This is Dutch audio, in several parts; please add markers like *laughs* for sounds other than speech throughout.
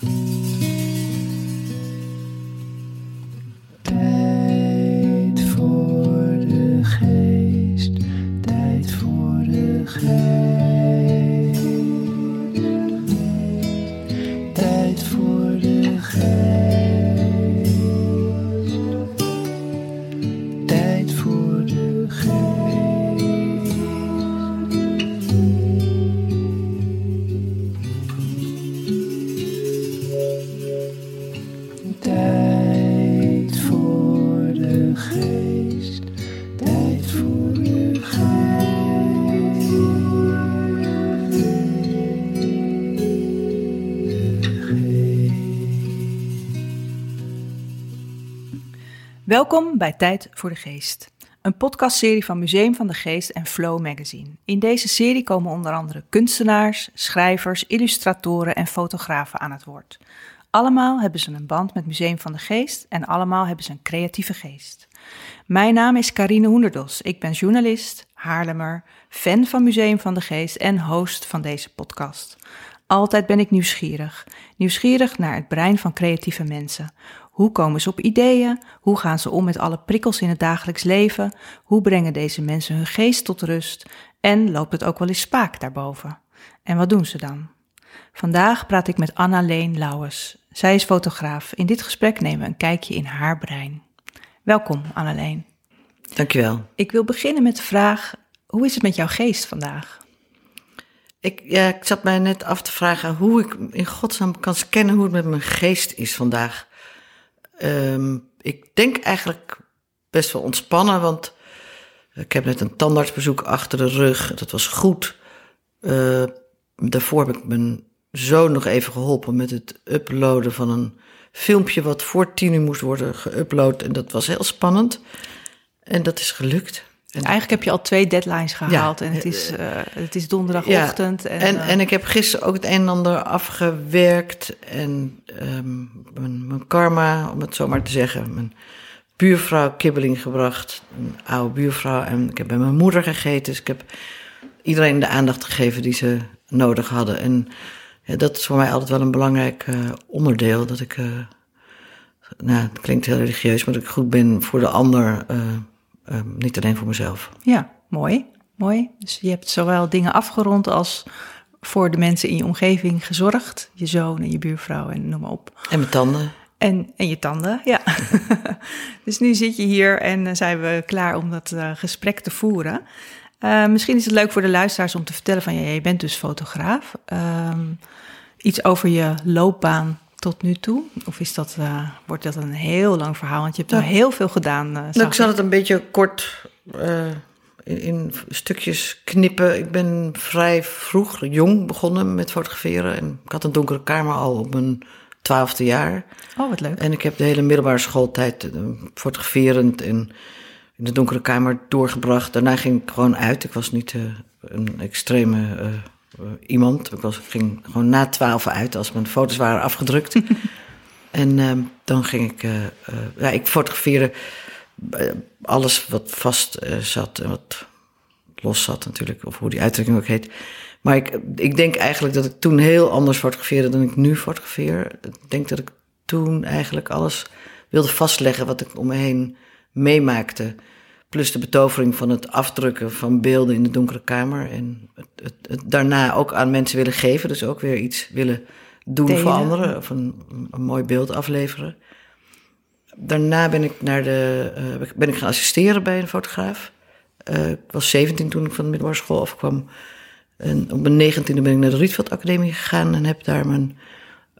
Tijd Welkom bij Tijd voor de Geest, een podcastserie van Museum van de Geest en Flow Magazine. In deze serie komen onder andere kunstenaars, schrijvers, illustratoren en fotografen aan het woord. Allemaal hebben ze een band met Museum van de Geest en allemaal hebben ze een creatieve geest. Mijn naam is Karine Hoenderdos. Ik ben journalist, Haarlemmer, fan van Museum van de Geest en host van deze podcast. Altijd ben ik nieuwsgierig. Nieuwsgierig naar het brein van creatieve mensen. Hoe komen ze op ideeën? Hoe gaan ze om met alle prikkels in het dagelijks leven? Hoe brengen deze mensen hun geest tot rust? En loopt het ook wel eens spaak daarboven? En wat doen ze dan? Vandaag praat ik met Anna-Leen Lauwers. Zij is fotograaf. In dit gesprek nemen we een kijkje in haar brein. Welkom, Anna-Leen. Dankjewel. Ik wil beginnen met de vraag: hoe is het met jouw geest vandaag? Ik, ja, ik zat mij net af te vragen hoe ik in godsnaam kan scannen hoe het met mijn geest is vandaag. Ehm, ik denk eigenlijk best wel ontspannen, want ik heb net een tandartsbezoek achter de rug. Dat was goed. Eh, daarvoor heb ik mijn zoon nog even geholpen met het uploaden van een filmpje wat voor tien uur moest worden geüpload. En dat was heel spannend. En dat is gelukt. En Eigenlijk heb je al twee deadlines gehaald Ja, en het is, eh, het is donderdagochtend. Ja, en, en, eh, en ik heb gisteren ook het een en ander afgewerkt. En ehm, mijn, mijn karma, om het zo maar te zeggen. Mijn buurvrouw kibbeling gebracht. Een oude buurvrouw. En ik heb bij mijn moeder gegeten. Dus ik heb iedereen de aandacht gegeven die ze nodig hadden. En ja, dat is voor mij altijd wel een belangrijk eh, onderdeel. Dat ik, nou, het klinkt heel religieus, maar dat ik goed ben voor de ander. Eh, eh, niet alleen voor mezelf. Ja, mooi. Mooi. Dus je hebt zowel dingen afgerond als voor de mensen in je omgeving gezorgd. Je zoon en je buurvrouw en noem maar op. En mijn tanden. En, en je tanden, ja. *laughs* dus nu zit je hier en eh, zijn we klaar om dat eh, gesprek te voeren. Eh, misschien is het leuk voor de luisteraars om te vertellen van... Ja, je bent dus fotograaf. Ehm, iets over je loopbaan tot nu toe? Of is dat, eh, wordt dat een heel lang verhaal? Want je hebt Ja. al heel veel gedaan. eh, Nou, ik zal het een beetje kort eh, in, in stukjes knippen. Ik ben vrij vroeg, jong begonnen met fotograferen. En ik had een donkere kamer al op mijn twaalfde jaar. Oh, wat leuk. En ik heb de hele middelbare schooltijd fotograferend en in de donkere kamer doorgebracht. Daarna ging ik gewoon uit. Ik was niet een extreme iemand. Ik, was, ging gewoon na twaalf uit als mijn foto's waren afgedrukt. *laughs* en ehm, dan ging ik... eh, eh, ja, ik fotografeerde eh, alles wat vast eh, zat en wat los zat natuurlijk. Of hoe die uitdrukking ook heet. Maar ik, ik denk eigenlijk dat ik toen heel anders fotografeerde dan ik nu fotografeer. Ik denk dat ik toen eigenlijk alles wilde vastleggen wat ik om me heen meemaakte. Plus de betovering van het afdrukken van beelden in de donkere kamer. En het, het, het daarna ook aan mensen willen geven. Dus ook weer iets willen doen Delen. voor anderen. Of een, een mooi beeld afleveren. Daarna ben ik, naar de, eh, ben ik gaan assisteren bij een fotograaf. Eh, ik was 17 toen ik van de middelbare school afkwam. En op mijn negentiende ben ik naar de Rietveld Academie gegaan en heb daar mijn,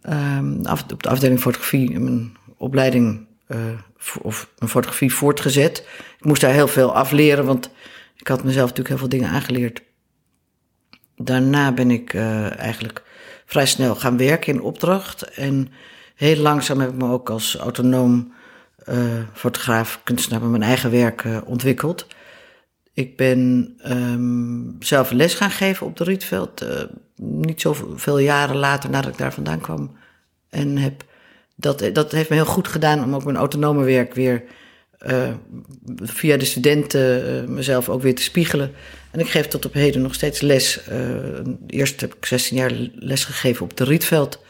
ehm, af, op de afdeling fotografie mijn opleiding eh, of mijn fotografie voortgezet. Ik moest daar heel veel afleren, want ik had mezelf natuurlijk heel veel dingen aangeleerd. Daarna ben ik eh, eigenlijk vrij snel gaan werken in opdracht. En heel langzaam heb ik me ook als autonoom eh, fotograaf, kunstenaar met mijn eigen werk ontwikkeld. Ik ben ehm, zelf les gaan geven op de Rietveld. niet zoveel jaren later nadat ik daar vandaan kwam. En heb, dat, dat heeft me heel goed gedaan om ook mijn autonome werk weer eh, via de studenten eh, mezelf ook weer te spiegelen. En ik geef tot op heden nog steeds les. Eh, eerst heb ik 16 jaar les gegeven op de Rietveld.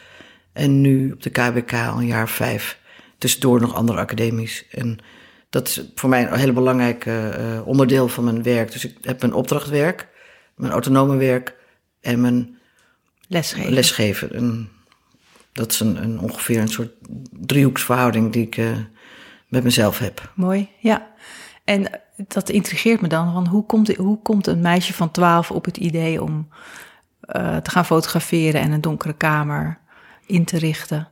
En nu op de KBK al een jaar of vijf. Tussendoor nog andere academies. En dat is voor mij een hele belangrijke eh, onderdeel van mijn werk. Dus ik heb mijn opdrachtwerk, mijn autonome werk en mijn Lesgeven. lesgeven. En dat is een, een ongeveer een soort driehoeksverhouding die ik eh, met mezelf heb. Mooi, ja. En dat intrigeert me dan, want hoe komt, hoe komt een meisje van 12 op het idee om eh, te gaan fotograferen en een donkere kamer in te richten?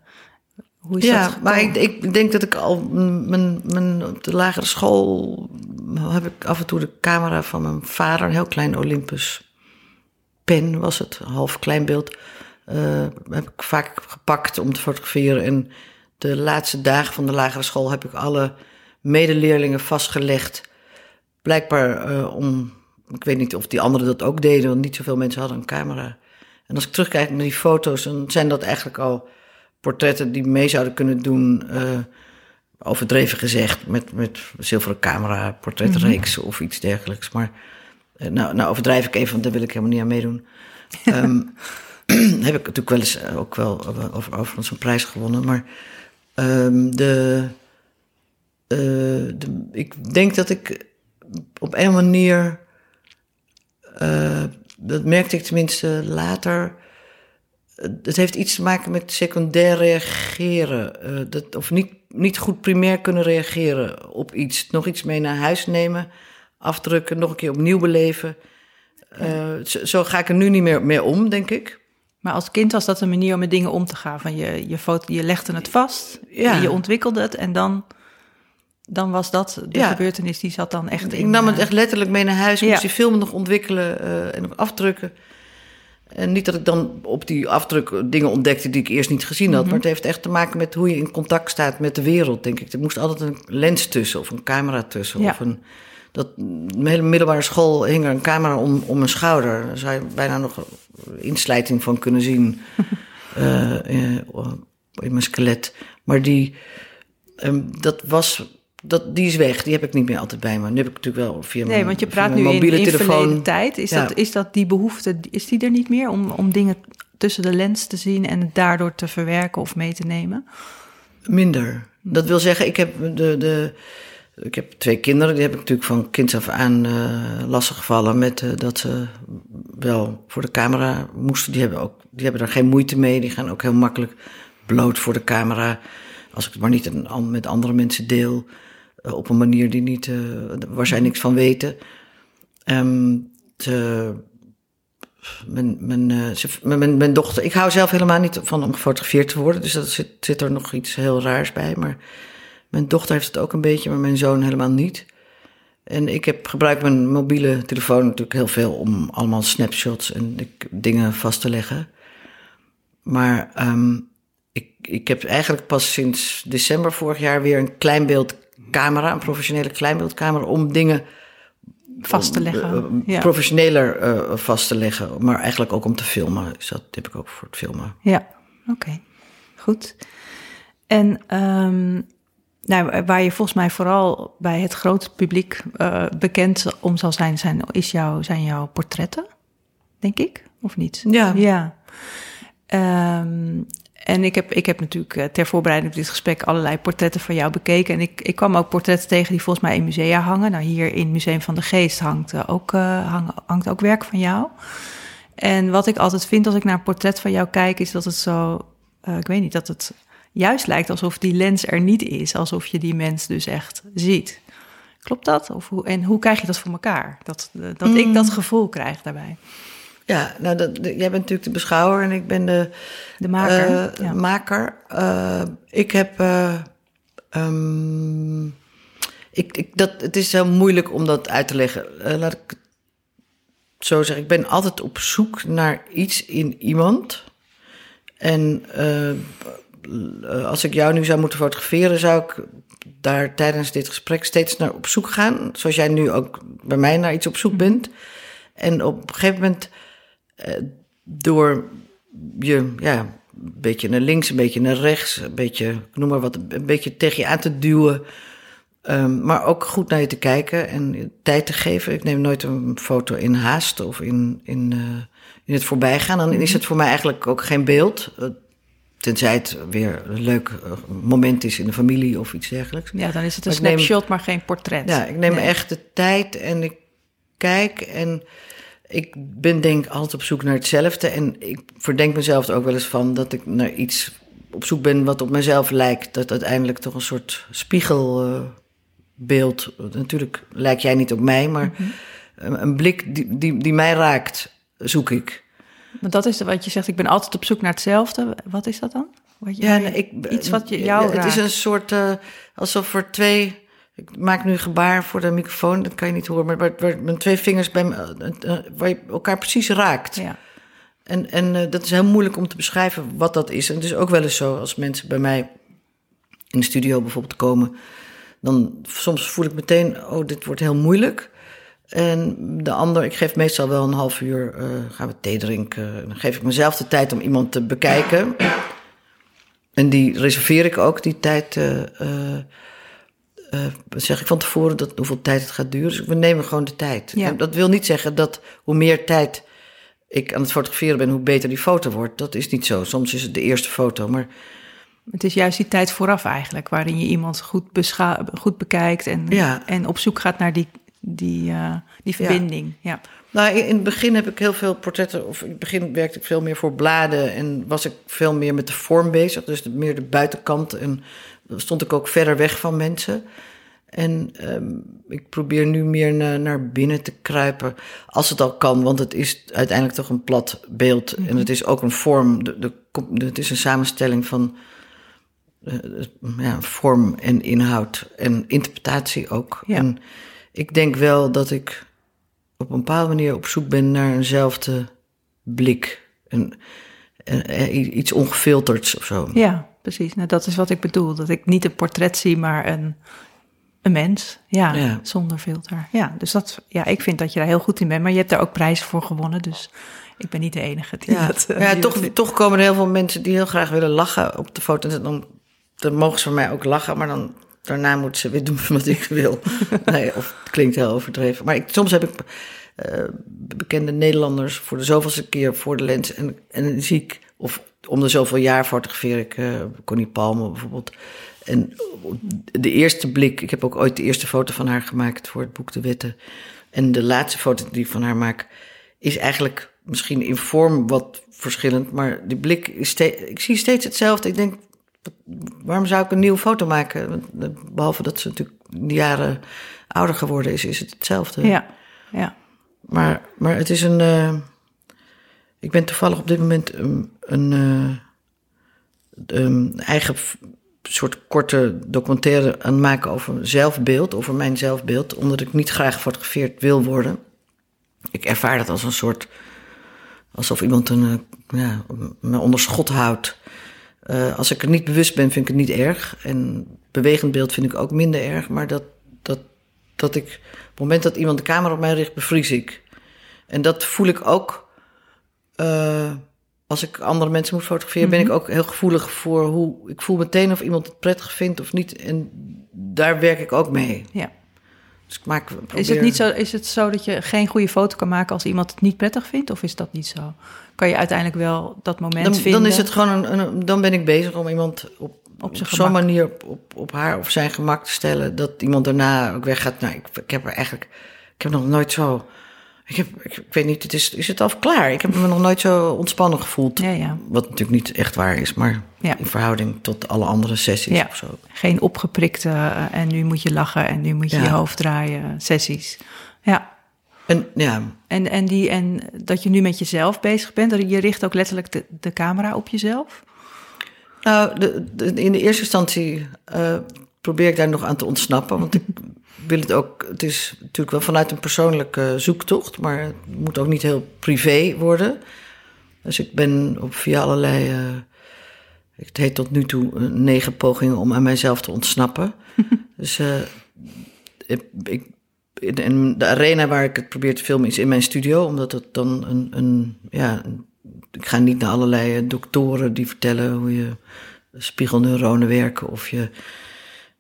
Hoe is ja, dat maar ik, ik denk dat ik al mijn, mijn, op de lagere school heb ik af en toe de camera van mijn vader, een heel klein Olympus pen was het, half klein beeld, heb ik vaak gepakt om te fotograferen. En de laatste dagen van de lagere school heb ik alle medeleerlingen vastgelegd. Blijkbaar eh, om, ik weet niet of die anderen dat ook deden, want niet zoveel mensen hadden een camera. En als ik terugkijk naar die foto's, dan zijn dat eigenlijk al portretten die mee zouden kunnen doen, eh, overdreven gezegd, met, met zilveren camera, portretreeks of iets dergelijks. Maar eh, nou, nou overdrijf ik even, want daar wil ik helemaal niet aan meedoen. *laughs* Ehm, *clears throat* heb ik natuurlijk wel eens eh, ook wel eh, over, overigens een prijs gewonnen. Maar ehm, de, eh, de, ik denk dat ik op een manier, dat merkte ik tenminste later, het heeft iets te maken met secundair reageren. dat, of niet, niet goed primair kunnen reageren op iets. Nog iets mee naar huis nemen, afdrukken, nog een keer opnieuw beleven. Zo, zo ga ik er nu niet meer mee om, denk ik. Maar als kind was dat een manier om met dingen om te gaan. Van je, je, foto, je legde het vast, Ja. je ontwikkelde het en dan, dan was dat de Ja. gebeurtenis die zat dan echt in. Ik nam het eh, echt letterlijk mee naar huis. Ik Ja. moest die film nog ontwikkelen eh, en nog afdrukken. En niet dat ik dan op die afdruk dingen ontdekte die ik eerst niet gezien had. Maar het heeft echt te maken met hoe je in contact staat met de wereld, denk ik. Er moest altijd een lens tussen of een camera tussen. Of een, dat, mijn hele middelbare school hing er een camera om, om mijn schouder. Daar zou je bijna nog inslijting van kunnen zien *laughs* eh, eh, in mijn skelet. Maar die, ehm, dat was... Dat, die is weg, die heb ik niet meer altijd bij me. Nu heb ik natuurlijk wel via mijn, Nee, want je praat nu in, mobiele in telefoon. tijd. Is, Ja. dat, is dat die behoefte, is die er niet meer om, om dingen tussen de lens te zien en het daardoor te verwerken of mee te nemen? Minder. Dat wil zeggen, ik heb, de, de, ik heb twee kinderen. Die heb ik natuurlijk van kinds af aan eh lastig gevallen met eh, dat ze wel voor de camera moesten. Die hebben, ook, die hebben daar geen moeite mee. Die gaan ook heel makkelijk bloot voor de camera. Als ik het maar niet met andere mensen deel. eh, op een manier die niet, waar zij niks van weten. Ehm, eh, mijn, mijn, mijn dochter, ik hou zelf helemaal niet van om gefotografeerd te worden, dus dat zit, zit er nog iets heel raars bij. Maar mijn dochter heeft het ook een beetje, maar mijn zoon helemaal niet. En ik heb, gebruik mijn mobiele telefoon natuurlijk heel veel om allemaal snapshots en ik- dingen vast te leggen. Maar ehm, ik, ik heb eigenlijk pas sinds december vorig jaar weer een kleinbeeldcamera, een professionele kleinbeeldcamera, om dingen Vast te leggen. eh, ja. professioneler eh, vast te leggen. Maar eigenlijk ook om te filmen. Dus dat heb ik ook voor het filmen. Ja, oké. Goed. En ehm, nou, waar je volgens mij vooral bij het grote publiek eh, bekend om zal zijn, zijn, is jouw, zijn jouw portretten, denk ik, of niet? Ja. Ja. Ehm, en ik heb, ik heb natuurlijk eh, ter voorbereiding op dit gesprek allerlei portretten van jou bekeken. En ik, ik kwam ook portretten tegen die volgens mij in musea hangen. Nou, hier in het Museum van de Geest hangt, eh, ook, hang- hangt ook werk van jou. En wat ik altijd vind als ik naar een portret van jou kijk, is dat het zo, ik weet niet, dat het juist lijkt alsof die lens er niet is. Alsof je die mens dus echt ziet. Klopt dat? Of hoe, en hoe krijg je dat voor elkaar? Dat, eh, dat ik dat gevoel krijg daarbij. Ja, nou, dat, jij bent natuurlijk de beschouwer en ik ben de De maker. eh, ja. maker. Eh, ik heb. eh, ehm, ik, ik, dat, het is heel moeilijk om dat uit te leggen. Laat ik het zo zeggen. Ik ben altijd op zoek naar iets in iemand. En als ik jou nu zou moeten fotograferen, zou ik daar tijdens dit gesprek steeds naar op zoek gaan. Zoals jij nu ook bij mij naar iets op zoek bent. En op een gegeven moment, eh, door je ja, een beetje naar links, een beetje naar rechts, een beetje, noem maar wat, een beetje tegen je aan te duwen. Ehm, maar ook goed naar je te kijken en tijd te geven. Ik neem nooit een foto in haast of in, in, eh, in het voorbijgaan. Dan is het voor mij eigenlijk ook geen beeld. Tenzij het weer een leuk eh, moment is in de familie of iets dergelijks. Ja, dan is het een Maar ik neem- snapshot, maar geen portret. Ja, ik neem Nee. echt de tijd en ik kijk en ik ben denk ik altijd op zoek naar hetzelfde. En ik verdenk mezelf er ook wel eens van dat ik naar iets op zoek ben wat op mezelf lijkt. Dat uiteindelijk toch een soort spiegelbeeld. Natuurlijk lijk jij niet op mij, maar Mhm. een, een blik die, die, die mij raakt, zoek ik. Want dat is wat je zegt, ik ben altijd op zoek naar hetzelfde. Wat is dat dan? Wat je, Ja, ik, iets wat je, jou Het is een soort, eh, alsof er twee... Ik maak nu een gebaar voor de microfoon, dat kan je niet horen. Maar waar, waar mijn twee vingers bij eh, eh, waar je elkaar precies raakt. Ja. En, en dat is heel moeilijk om te beschrijven wat dat is. En het is ook wel eens zo als mensen bij mij in de studio bijvoorbeeld komen. Dan soms voel ik meteen, oh, dit wordt heel moeilijk. En de ander, ik geef meestal wel een half uur, eh, gaan we thee drinken. Dan geef ik mezelf de tijd om iemand te bekijken. En die reserveer ik ook, die tijd. eh, zeg ik van tevoren dat, hoeveel tijd het gaat duren. Dus we nemen gewoon de tijd. Ja. Dat wil niet zeggen dat hoe meer tijd ik aan het fotograferen ben, hoe beter die foto wordt. Dat is niet zo. Soms is het de eerste foto, maar Het is juist die tijd vooraf eigenlijk, waarin je iemand goed, goed bekijkt en, Ja. en op zoek gaat naar die, die, eh, die verbinding. Ja. Nou, in het begin heb ik heel veel portretten, of in het begin werkte ik veel meer voor bladen en was ik veel meer met de vorm bezig, dus meer de buitenkant en stond ik ook verder weg van mensen. En ehm, ik probeer nu meer naar, naar binnen te kruipen, als het al kan, want het is uiteindelijk toch een plat beeld en het is ook een vorm, de, de, de- het is een samenstelling van eh, ja, vorm en inhoud en interpretatie ook. Ja. En ik denk wel dat ik op een bepaalde manier op zoek ben naar eenzelfde blik. En, en, en iets ongefilterds of zo. ja, precies. Nou, dat is wat ik bedoel. Dat ik niet een portret zie, maar een, een mens. Ja, Ja. zonder filter. Ja, dus dat, ja, ik vind dat je daar heel goed in bent. Maar je hebt daar ook prijzen voor gewonnen, dus ik ben niet de enige die Ja, dat... eh, ja die toch, dat toch komen er heel veel mensen die heel graag willen lachen op de foto. En dan, dan mogen ze van mij ook lachen, maar dan, daarna moeten ze weer doen *laughs* wat ik wil. nee, of het klinkt heel overdreven. Maar ik, soms heb ik eh, bekende Nederlanders voor de zoveelste keer voor de lens. En, en zie ik, of om de zoveel jaar fotografeer ik eh, Connie Palme bijvoorbeeld. En de eerste blik, ik heb ook ooit de eerste foto van haar gemaakt voor het boek De Wetten. En de laatste foto die ik van haar maak, is eigenlijk misschien in vorm wat verschillend, maar die blik is ik zie steeds hetzelfde. Ik denk, waarom zou ik een nieuwe foto maken? Eh, Behalve dat ze natuurlijk jaren ouder geworden is, is het hetzelfde. Ja, ja. Maar, maar het is een. eh, ik ben toevallig op dit moment een, een eh, een eigen soort korte documentaire aan het maken over zelfbeeld, over mijn zelfbeeld, omdat ik niet graag gefotografeerd wil worden. Ik ervaar dat als een soort. alsof iemand een, eh, ja, me onder schot houdt. Eh, als ik er niet bewust ben, vind ik het niet erg. En bewegend beeld vind ik ook minder erg. Maar dat, dat, dat ik. op het moment dat iemand de camera op mij richt, bevries ik. En dat voel ik ook. eh, als ik andere mensen moet fotograferen, ben ik ook heel gevoelig voor hoe. Ik voel meteen of iemand het prettig vindt of niet. En daar werk ik ook mee. ja. Dus ik maak, Is het, niet zo, is het zo dat je geen goede foto kan maken als iemand het niet prettig vindt? Of is dat niet zo? Kan je uiteindelijk wel dat moment dan, vinden? dan is het gewoon een, een- dan ben ik bezig om iemand op, Op op, zo'n manier op, op, op haar of zijn gemak te stellen dat iemand daarna ook weggaat. Nou, ik, ik heb er eigenlijk, ik heb nog nooit zo, ik, heb, ik, ik weet niet, het is, is het al klaar? Ik heb me nog nooit zo ontspannen gevoeld. Ja, ja. Wat natuurlijk niet echt waar is, maar Ja. in verhouding tot alle andere sessies of zo. Geen opgeprikte eh, en nu moet je lachen en nu moet je je hoofd draaien eh, sessies. Ja. En ja, En, en, die, en dat je nu met jezelf bezig bent, dat je richt ook letterlijk de, de camera op jezelf. Nou, de, de- in de eerste instantie eh, probeer ik daar nog aan te ontsnappen. Want ik *laughs* wil het ook. Het is natuurlijk wel vanuit een persoonlijke zoektocht, maar het moet ook niet heel privé worden. Dus ik ben op via allerlei. eh, het heet tot nu toe negen pogingen om aan mijzelf te ontsnappen. *laughs* dus eh, ik, ik, in, de arena waar ik het probeer te filmen is in mijn studio, omdat het dan een, een ja, ik ga niet naar allerlei eh, doktoren die vertellen hoe je spiegelneuronen werken of je.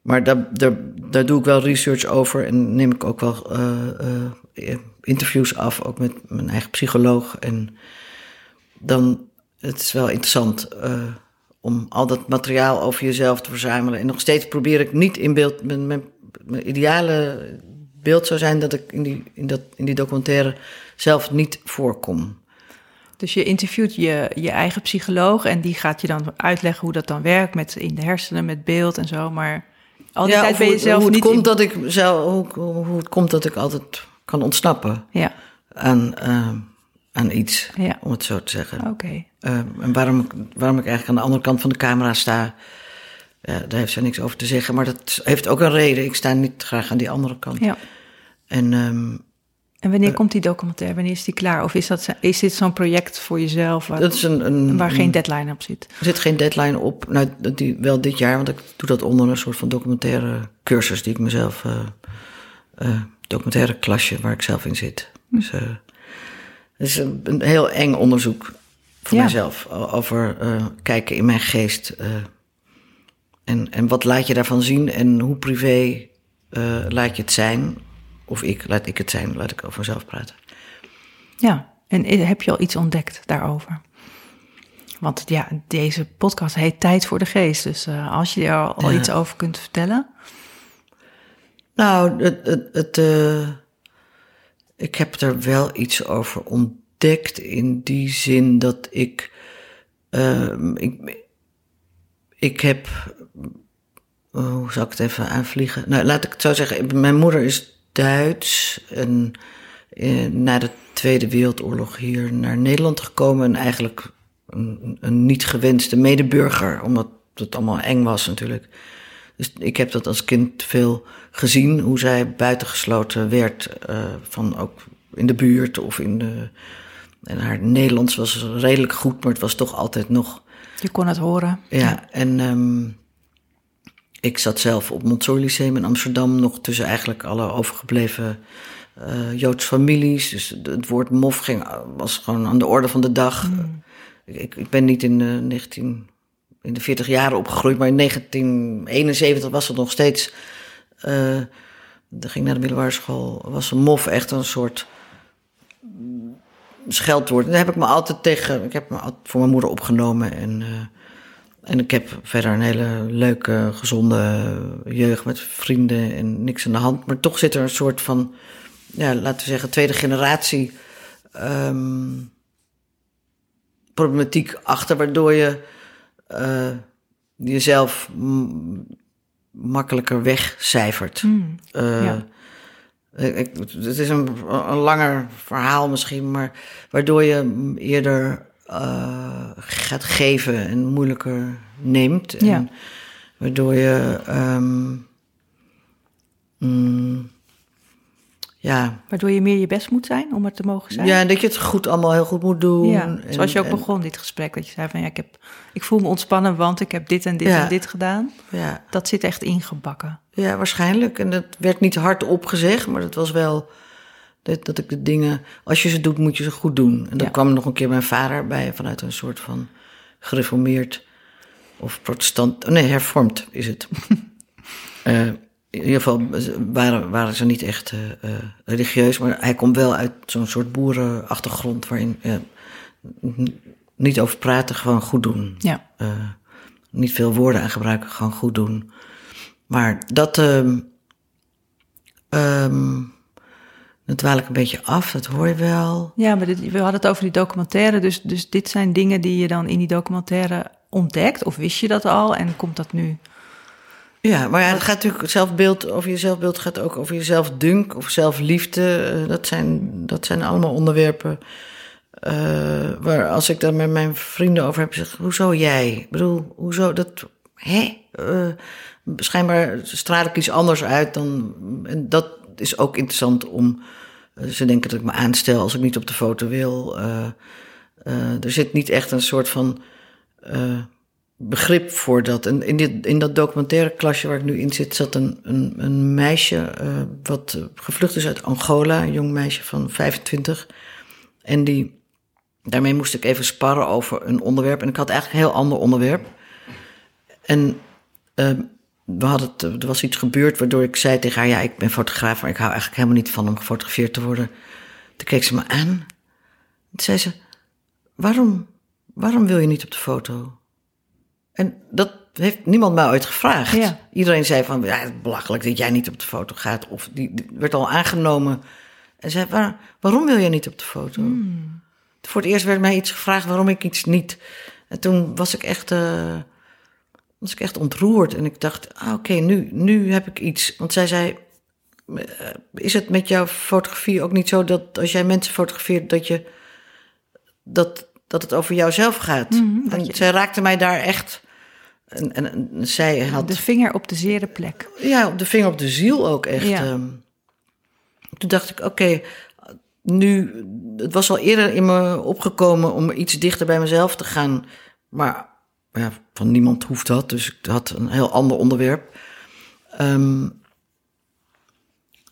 Maar daar, daar, daar doe ik wel research over en neem ik ook wel eh, eh, interviews af, ook met mijn eigen psycholoog. En dan, het is wel interessant om al dat materiaal over jezelf te verzamelen. En nog steeds probeer ik niet in beeld. Mijn, mijn, mijn ideale beeld zou zijn dat ik in die, in, dat, in die documentaire zelf niet voorkom. Dus je interviewt je, je eigen psycholoog en die gaat je dan uitleggen hoe dat dan werkt met in de hersenen, met beeld en zo. Maar al die tijd ben je hoe- zelf hoe het niet komt in- dat ik zelf, hoe, hoe het komt dat ik altijd kan ontsnappen Ja, aan, aan iets, Ja. om het zo te zeggen. oké. Eh, en waarom, ik- waarom ik eigenlijk aan de andere kant van de camera sta, ja, daar heeft zij niks over te zeggen. Maar dat heeft ook een reden. Ik sta niet graag aan die andere kant. Ja. En ehm, En wanneer komt die documentaire? Wanneer is die klaar? Of is, dat, is dit zo'n project voor jezelf waar, dat is een, een, waar een- geen deadline op zit? Er zit geen deadline op. Nou, die, wel dit jaar, want ik doe dat onder een soort van documentaire cursus die ik mezelf. eh eh, documentaire klasje waar ik zelf in zit. Hm. Dus, eh, het is een, een heel eng onderzoek voor Ja. o- Over eh, kijken in mijn geest. eh, en, en wat laat je daarvan zien en hoe privé eh, laat je het zijn? Of ik, laat ik het zijn, laat ik over mezelf praten. Ja, en heb je al iets ontdekt daarover? Want ja, deze podcast heet Tijd voor de Geest. Dus eh, als je er al, Ja. iets over kunt vertellen. Nou, het, het, het, eh, ik heb er wel iets over ontdekt in die zin dat ik. ehm, ik, ik heb. eh, hoe zou ik het even aanvliegen? Nou, laat ik het zo zeggen. Mijn moeder is Duits en eh, na de Tweede Wereldoorlog hier naar Nederland gekomen. En eigenlijk een, een niet gewenste medeburger, omdat het allemaal eng was natuurlijk. Dus ik heb dat als kind veel gezien, hoe zij buitengesloten werd eh, van ook in de buurt of in de. En haar Nederlands was redelijk goed, maar het was toch altijd nog. Je kon het horen. Ja, en ehm, ik zat zelf op Montessori Lyceum in Amsterdam, nog tussen eigenlijk alle overgebleven eh Joodse families. Dus het woord mof ging, was gewoon aan de orde van de dag. Ik, ik ben niet in de 19, in de 40 jaren opgegroeid, maar in 1971 was het nog steeds. eh dat ging naar de middelbare school, was een mof echt een soort scheldwoord. En daar heb ik me altijd tegen, ik heb me voor mijn moeder opgenomen en. Eh, en ik heb verder een hele leuke, gezonde jeugd met vrienden en niks aan de hand. Maar toch zit er een soort van, ja, laten we zeggen, tweede generatie ehm, problematiek achter, waardoor je eh, jezelf makkelijker wegcijfert. Eh, ja. ik- ik- het is een, een langer verhaal misschien, maar waardoor je eerder eh, gaat geven en moeilijker neemt. En Ja. Waardoor je. ehm, mm, ja, Waardoor je meer je best moet zijn om er te mogen zijn. ja, dat je het goed allemaal heel goed moet doen. Ja, En- zoals je ook en- begon dit gesprek. Dat je zei van ja, ik, heb, ik voel me ontspannen, want ik heb dit en dit Ja. en dit gedaan. Ja, Dat zit echt ingebakken. ja, waarschijnlijk. En dat werd niet hardop gezegd, maar dat was wel. Dat, dat ik de dingen. Als je ze doet, moet je ze goed doen. En dan Ja. kwam nog een keer mijn vader bij vanuit een soort van gereformeerd of protestant. oh Nee, hervormd is het. *laughs* Eh, in ieder geval waren, waren ze niet echt eh, eh, religieus, maar hij komt wel uit zo'n soort boerenachtergrond waarin niet over praten, gewoon goed doen. Ja, niet veel woorden aan gebruiken, gewoon goed doen. Maar dat. ehm dat dwaal ik een beetje af, dat hoor je wel. ja maar dit, we hadden het over die documentaire. Dus, dus dit zijn dingen die je dan in die documentaire ontdekt. Of wist je dat al en komt dat nu? Ja, maar ja, het gaat natuurlijk zelfbeeld, over je zelfbeeld gaat ook over je zelfdunk of zelfliefde. Eh, dat, zijn, dat zijn allemaal onderwerpen eh, waar als ik daar met mijn vrienden over heb, zeg hoezo jij? Ik bedoel, hoezo dat, hè? Eh, schijnbaar straal ik iets anders uit dan, en dat is ook interessant om, eh, ze denken dat ik me aanstel als ik niet op de foto wil. Eh, eh, er zit niet echt een soort van begrip voor dat. En in, dit, in dat documentaire klasje waar ik nu in zit, zat een, een, een meisje wat gevlucht is uit Angola, een jong meisje van 25. En die, daarmee moest ik even sparren over een onderwerp. En ik had eigenlijk een heel ander onderwerp. En eh, we hadden het, er was iets gebeurd waardoor ik zei tegen haar: Ja, ik ben fotograaf, maar ik hou eigenlijk helemaal niet van om gefotografeerd te worden. Toen keek ze me aan. Toen zei ze: Waarom, waarom wil je niet op de foto? En dat heeft niemand mij ooit gevraagd. Ja. Iedereen zei van, ja, belachelijk dat jij niet op de foto gaat. Of die, die werd al aangenomen. En zei, Waar, waarom wil jij niet op de foto? Voor het eerst werd mij iets gevraagd waarom ik iets niet. En toen was ik echt, eh, was ik echt ontroerd. En ik dacht, ah, oké, nu, nu heb ik iets. Want zij zei, eh, is het met jouw fotografie ook niet zo dat als jij mensen fotografeert, dat je dat, dat het over jouzelf gaat? Mhm, en je- zij raakte mij daar echt. En, en, en zij had De vinger op de zere plek. ja, op de vinger op de ziel ook echt. Ja. ehm. toen dacht ik, oké, nu, het was al eerder in me opgekomen om iets dichter bij mezelf te gaan. Maar ja, van niemand hoeft dat, dus ik had een heel ander onderwerp. Ehm,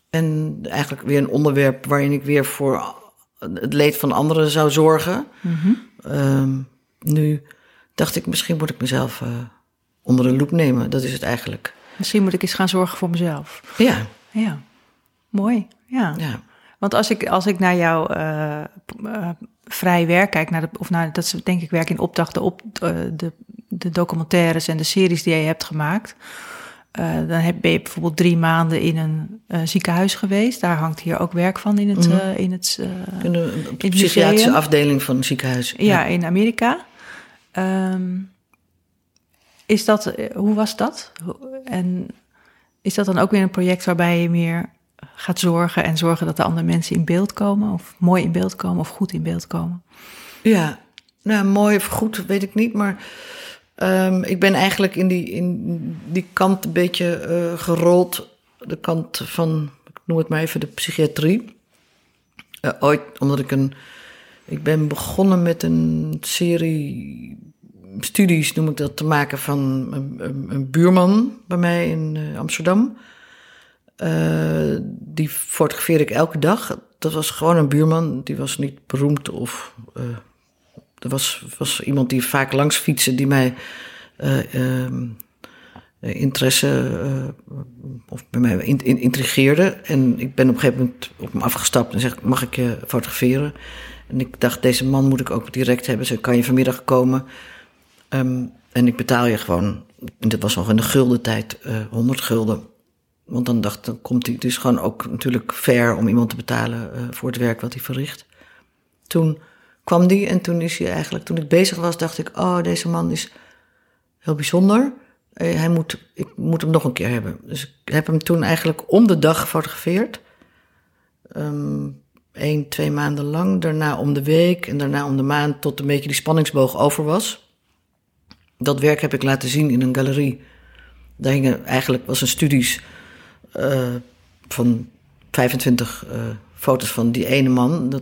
en eigenlijk weer een onderwerp waarin ik weer voor het leed van anderen zou zorgen. Ehm, nu dacht ik, misschien moet ik mezelf eh, onder de loep nemen. Dat is het eigenlijk. Misschien moet ik eens gaan zorgen voor mezelf. Ja, Ja, mooi. Ja. ja. Want als ik, als ik naar jouw eh, eh, vrij werk kijk, naar de, of naar, dat is denk ik werk in opdracht, de, op, eh, de, de documentaires en de series die je hebt gemaakt. eh, dan heb, ben je bijvoorbeeld drie maanden in een eh, ziekenhuis geweest. Daar hangt hier ook werk van in het, eh, in het In de, psychiatrische afdeling van het ziekenhuis. Ja, in Amerika. Ehm, is dat, hoe was dat? En is dat dan ook weer een project waarbij je meer gaat zorgen en zorgen dat de andere mensen in beeld komen? Of mooi in beeld komen of goed in beeld komen? Ja, nou mooi of goed, weet ik niet. Maar ehm, ik ben eigenlijk in die, in die kant een beetje eh, gerold. De kant van, ik noem het maar even, de psychiatrie. Eh, ooit, omdat ik een... Ik ben begonnen met een serie studies, noem ik dat, te maken van een, een, een buurman bij mij in eh, Amsterdam. Eh, die fotografeerde ik elke dag. Dat was gewoon een buurman. Die was niet beroemd of... er was, was iemand die vaak langs fietste die mij eh, ehm, eh, interesse of bij mij in, in- intrigeerde. En ik ben op een gegeven moment op hem afgestapt en zeg: Mag ik je fotograferen? En ik dacht: Deze man moet ik ook direct hebben. Ze kan je vanmiddag komen. Ehm, en ik betaal je gewoon, en dit was nog in de gulden tijd, eh 100 gulden. Want dan dacht dan komt hij. Is gewoon ook natuurlijk fair om iemand te betalen eh, voor het werk wat hij verricht. Toen kwam die en toen is hij eigenlijk, toen ik bezig was, dacht ik: Oh, deze man is heel bijzonder. Eh, hij moet, ik moet hem nog een keer hebben. Dus ik heb hem toen eigenlijk om de dag gefotografeerd. Ehm Eén, twee maanden lang. Daarna om de week en daarna om de maand tot een beetje die spanningsboog over was. Dat werk heb ik laten zien in een galerie. Daar hingen eigenlijk was een studies eh, van 25 eh, foto's van die ene man. Dat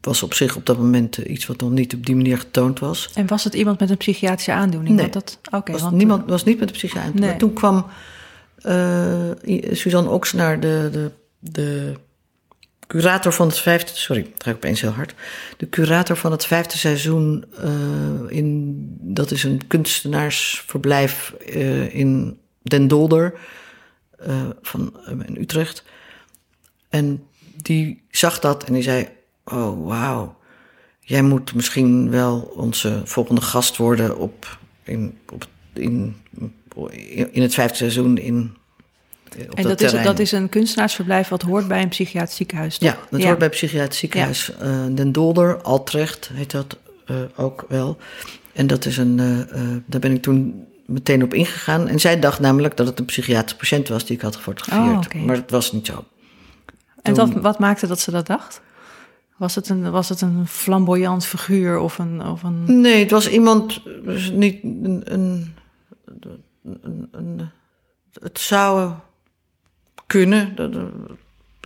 was op zich op dat moment eh, iets wat nog niet op die manier getoond was. En was het iemand met een psychiatrische aandoening? Nee. Dat, oké, was want, niemand was niet met psychiater. Nee. Maar toen kwam Suzanne Oxenaar, de, de, de curator van het vijfde... Sorry, dat ga ik opeens heel hard. De curator van het vijfde seizoen in... Dat is een kunstenaarsverblijf in Den Dolder eh, van, eh, in Utrecht. En die zag dat en die zei... Oh, wauw. Jij moet misschien wel onze volgende gast worden op, in, op, in, in het vijfde seizoen in, op en dat is, dat is een kunstenaarsverblijf wat hoort bij een psychiatrisch ziekenhuis, toch? Ja, dat hoort bij het psychiatrisch ziekenhuis eh, Den Dolder, Altrecht heet dat ook wel. En dat is een, daar ben ik toen meteen op ingegaan. En zij dacht namelijk dat het een psychiatrische patiënt was die ik had gefotografeerd. Oh. Maar dat was niet zo. En wat, maakte dat ze dat dacht? Was het een, was het een flamboyant figuur of een... Of een... Nee, het was iemand, dus niet een, een, een, een- het zou kunnen. De- de-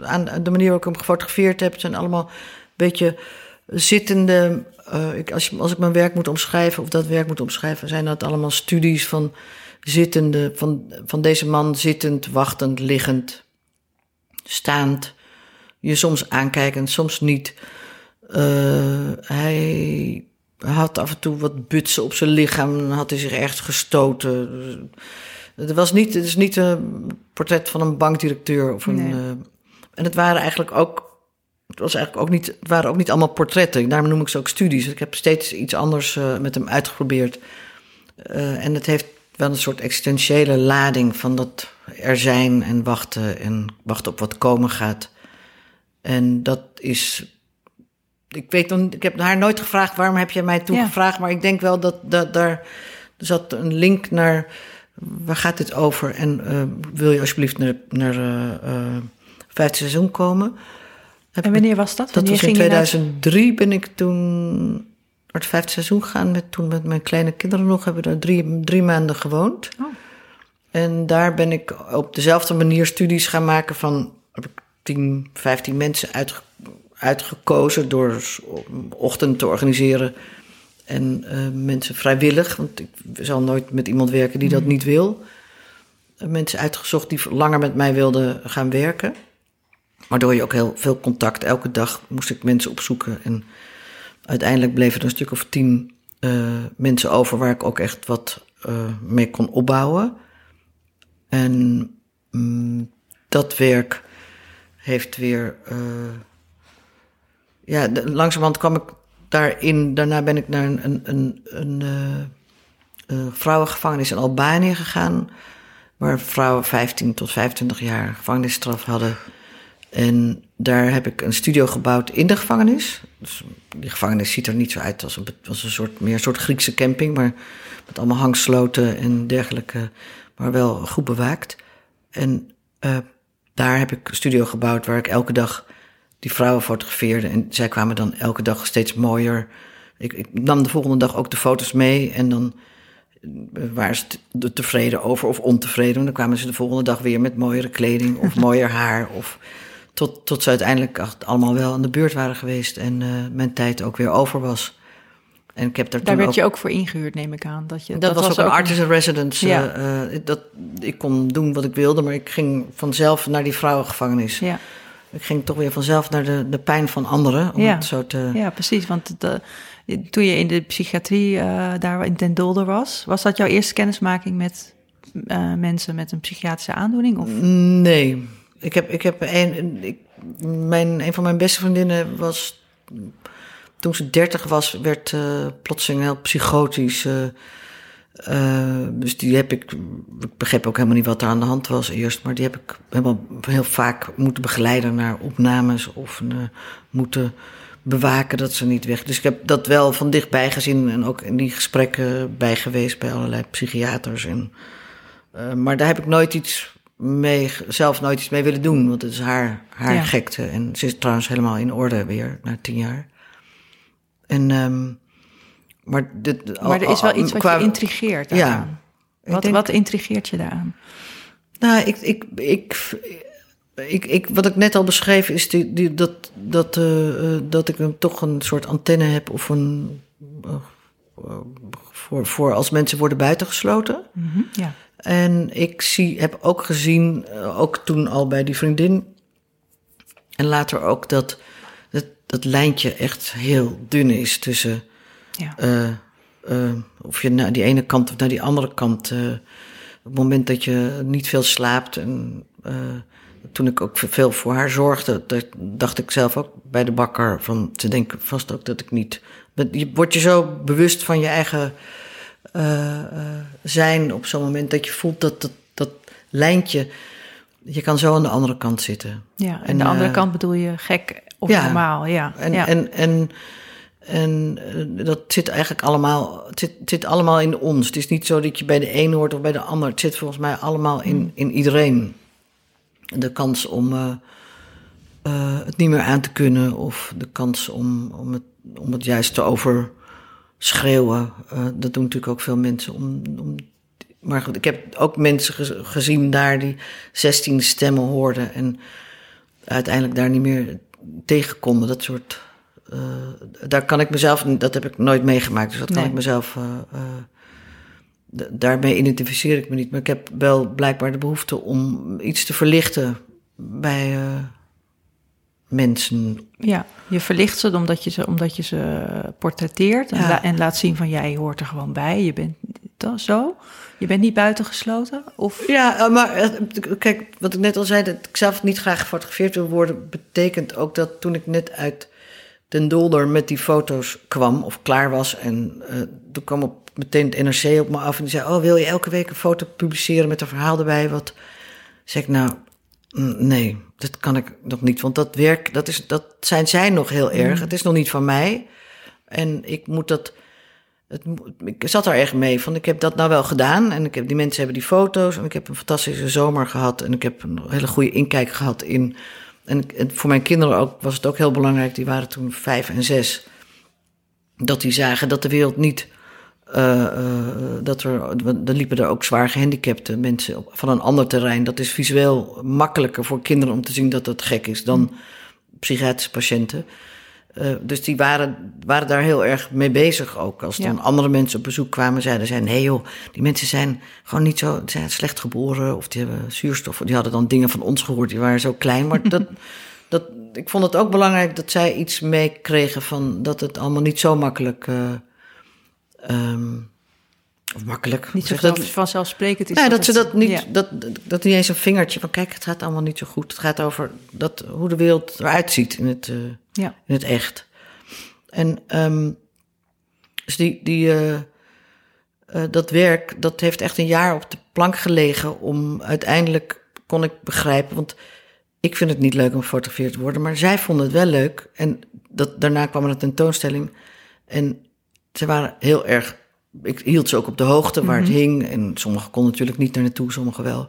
aan de manier waarop ik hem gefotografeerd heb, zijn allemaal een beetje zittende. eh, ik, als, als ik mijn werk moet omschrijven, of dat werk moet omschrijven, zijn dat allemaal studies van zittende, van, van deze man zittend, wachtend, liggend, staand. Je soms aankijkend, soms niet. Eh, hij had af en toe wat butsen op zijn lichaam. Had hij zich ergens gestoten. Het was niet, het is niet een portret van een bankdirecteur. Of een, Nee. eh, en het waren eigenlijk ook. Het, was eigenlijk ook niet, het waren ook niet allemaal portretten. Daarom noem ik ze ook studies. Ik heb steeds iets anders eh, met hem uitgeprobeerd. Eh, en het heeft wel een soort existentiële lading van dat er zijn en wachten en wachten op wat komen gaat. En dat is. Ik weet dan, ik heb haar nooit gevraagd waarom heb je mij toen Ja. gevraagd, maar ik denk wel dat, dat daar zat een link naar waar gaat dit over en eh, wil je alsjeblieft naar, naar eh, vijfde seizoen komen? En wanneer was dat? dat was in ging je naar- 2003 ben ik toen naar het vijfde seizoen gegaan. Met, toen met mijn kleine kinderen nog. Hebben we daar drie, drie maanden gewoond. Oh. En daar ben ik op dezelfde manier studies gaan maken van... heb ik 10, 15 mensen uitge- uitgekozen door ochtend te organiseren. En eh, mensen vrijwillig, want ik zal nooit met iemand werken die dat niet wil. Mensen uitgezocht die langer met mij wilden gaan werken. Waardoor je ook heel veel contact. Elke dag moest ik mensen opzoeken. En uiteindelijk bleven er een stuk of tien eh, mensen over waar ik ook echt wat eh, mee kon opbouwen. En mm, dat werk heeft weer. eh, ja, langzamerhand kwam ik daarin. Daarna ben ik naar een, een, een, een vrouwengevangenis in Albanië gegaan. Waar vrouwen 15 tot 25 jaar gevangenisstraf hadden. En daar heb ik een studio gebouwd in de gevangenis. Dus die gevangenis ziet er niet zo uit als een, als een soort, meer een soort Griekse camping, maar met allemaal hangsloten en dergelijke, maar wel goed bewaakt. En eh, daar heb ik een studio gebouwd waar ik elke dag die vrouwen fotografeerde. En zij kwamen dan elke dag steeds mooier. Ik, ik nam de volgende dag ook de foto's mee en dan waren ze te- tevreden over of ontevreden. En dan kwamen ze de volgende dag weer met mooiere kleding of *laughs* mooier haar. Of tot, tot ze uiteindelijk allemaal wel aan de beurt waren geweest en eh, mijn tijd ook weer over was. En ik heb daar, Daar werd ook, je ook voor ingehuurd, neem ik aan. Dat, je, dat, was ook een artist in residence. Ja. eh, eh, dat, ik kon doen wat ik wilde, maar ik ging vanzelf naar die vrouwengevangenis. Ja, Ik ging toch weer vanzelf naar de, de pijn van anderen. Om Ja. het zo te, ja, precies. Want de, toen je in de psychiatrie daar in Den Dolder was, was dat jouw eerste kennismaking met mensen met een psychiatrische aandoening? Of? Nee. Ik heb, ik heb een, ik, mijn, een van mijn beste vriendinnen was. Toen ze dertig was, werd eh plotseling heel psychotisch. eh, eh, dus die heb ik. Ik begreep ook helemaal niet wat er aan de hand was eerst. Maar die heb ik helemaal heel vaak moeten begeleiden naar opnames. Of moeten bewaken dat ze niet weg. Dus ik heb dat wel van dichtbij gezien. En ook in die gesprekken bij geweest bij allerlei psychiaters. En, maar daar heb ik nooit iets mee, zelf nooit iets mee willen doen. Want het is haar, haar Ja. gekte. En ze is trouwens helemaal in orde weer, na tien jaar. En, ehm, maar, dit, Maar er is wel iets wat qua- je intrigeert Ja. daaraan. Wat, denk- wat intrigeert je daaraan? Nou, ik, ik, ik, ik, ik, wat ik net al beschreef is die, die, dat, dat, eh, eh, dat ik toch een soort antenne heb of een. eh, voor, voor als mensen worden buitengesloten. Mhm, Ja. En ik zie, heb ook gezien, eh, ook toen al bij die vriendin. En later ook dat dat, dat lijntje echt heel dun is tussen. Ja. eh, eh, of je naar die ene kant of naar die andere kant. op het moment dat je niet veel slaapt. En toen ik ook veel voor haar zorgde, dat dacht ik zelf ook bij de bakker van te denken vast ook dat ik niet. Je wordt je zo bewust van je eigen eh, eh, zijn op zo'n moment dat je voelt dat dat, dat lijntje. Je kan zo aan de andere kant zitten. ja. En En, de andere eh, kant bedoel je gek of ja. normaal? Ja. En, ja. en, en, en dat zit eigenlijk allemaal, het zit, het zit allemaal in ons. Het is niet zo dat je bij de een hoort of bij de ander. Het zit volgens mij allemaal in, in iedereen. De kans om het niet meer aan te kunnen of de kans om, om, het, om het juist te overschreeuwen. Eh, dat doen natuurlijk ook veel mensen. Om, om, maar goed, ik heb ook mensen gez- gezien daar die 16 stemmen hoorden en uiteindelijk daar niet meer tegen konden. Dat soort. eh, daar kan ik mezelf, dat heb ik nooit meegemaakt, dus dat kan ik mezelf. eh, daarmee identificeer ik me niet. Maar ik heb wel blijkbaar de behoefte om iets te verlichten bij mensen. ja, je verlicht ze omdat je ze, omdat je ze portretteert en, Ja. la- en laat zien van jij hoort er gewoon bij. Je bent toch zo. Je bent niet buitengesloten? Of Ja, eh, maar eh, kijk, wat ik net al zei, dat ik zelf niet graag gefotografeerd wil worden, betekent ook dat toen ik net uit Den Dolder met die foto's kwam of klaar was. En eh, toen kwam op, meteen het NRC op me af en die zei... oh, wil je elke week een foto publiceren met een verhaal erbij? Wat zeg ik nou, nee, dat kan ik nog niet. Want dat werk, dat, is, dat zijn zij nog heel erg. Het is nog niet van mij. En ik moet dat... Het, ik zat daar erg mee van, ik heb dat nou wel gedaan. En ik heb, die mensen hebben die foto's. En ik heb een fantastische zomer gehad. En ik heb een hele goede inkijk gehad in... En, en voor mijn kinderen ook, was het ook heel belangrijk. Die waren toen vijf en zes. Dat die zagen dat de wereld niet... eh, eh, dat er, er liepen er ook zwaar gehandicapte mensen op, van een ander terrein. Dat is visueel makkelijker voor kinderen om te zien dat dat gek is dan psychiatrische patiënten. Eh, dus die waren, waren daar heel erg mee bezig ook. Als dan Ja. andere mensen op bezoek kwamen, zeiden zij... nee joh, die mensen zijn gewoon niet zo... zijn slecht geboren of die hebben zuurstof. Die hadden dan dingen van ons gehoord, die waren zo klein. Maar dat, *laughs* dat, ik vond het ook belangrijk dat zij iets meekregen... van dat het allemaal niet zo makkelijk... eh, ehm, of makkelijk. Niet zo dat- vanzelfsprekend is. Dat ze dat niet, Ja. dat, dat niet eens een vingertje van kijk, het gaat allemaal niet zo goed. Het gaat over dat, hoe de wereld eruit ziet in het, eh, Ja. in het echt. En ehm, dus die, die, eh, eh, dat werk, dat heeft echt een jaar op de plank gelegen om uiteindelijk kon ik begrijpen, want ik vind het niet leuk om gefotografeerd te worden, maar zij vonden het wel leuk. En dat, daarna kwam er een tentoonstelling en ze waren heel erg, ik hield ze ook op de hoogte waar het hing en sommigen konden natuurlijk niet naar naartoe, sommigen wel.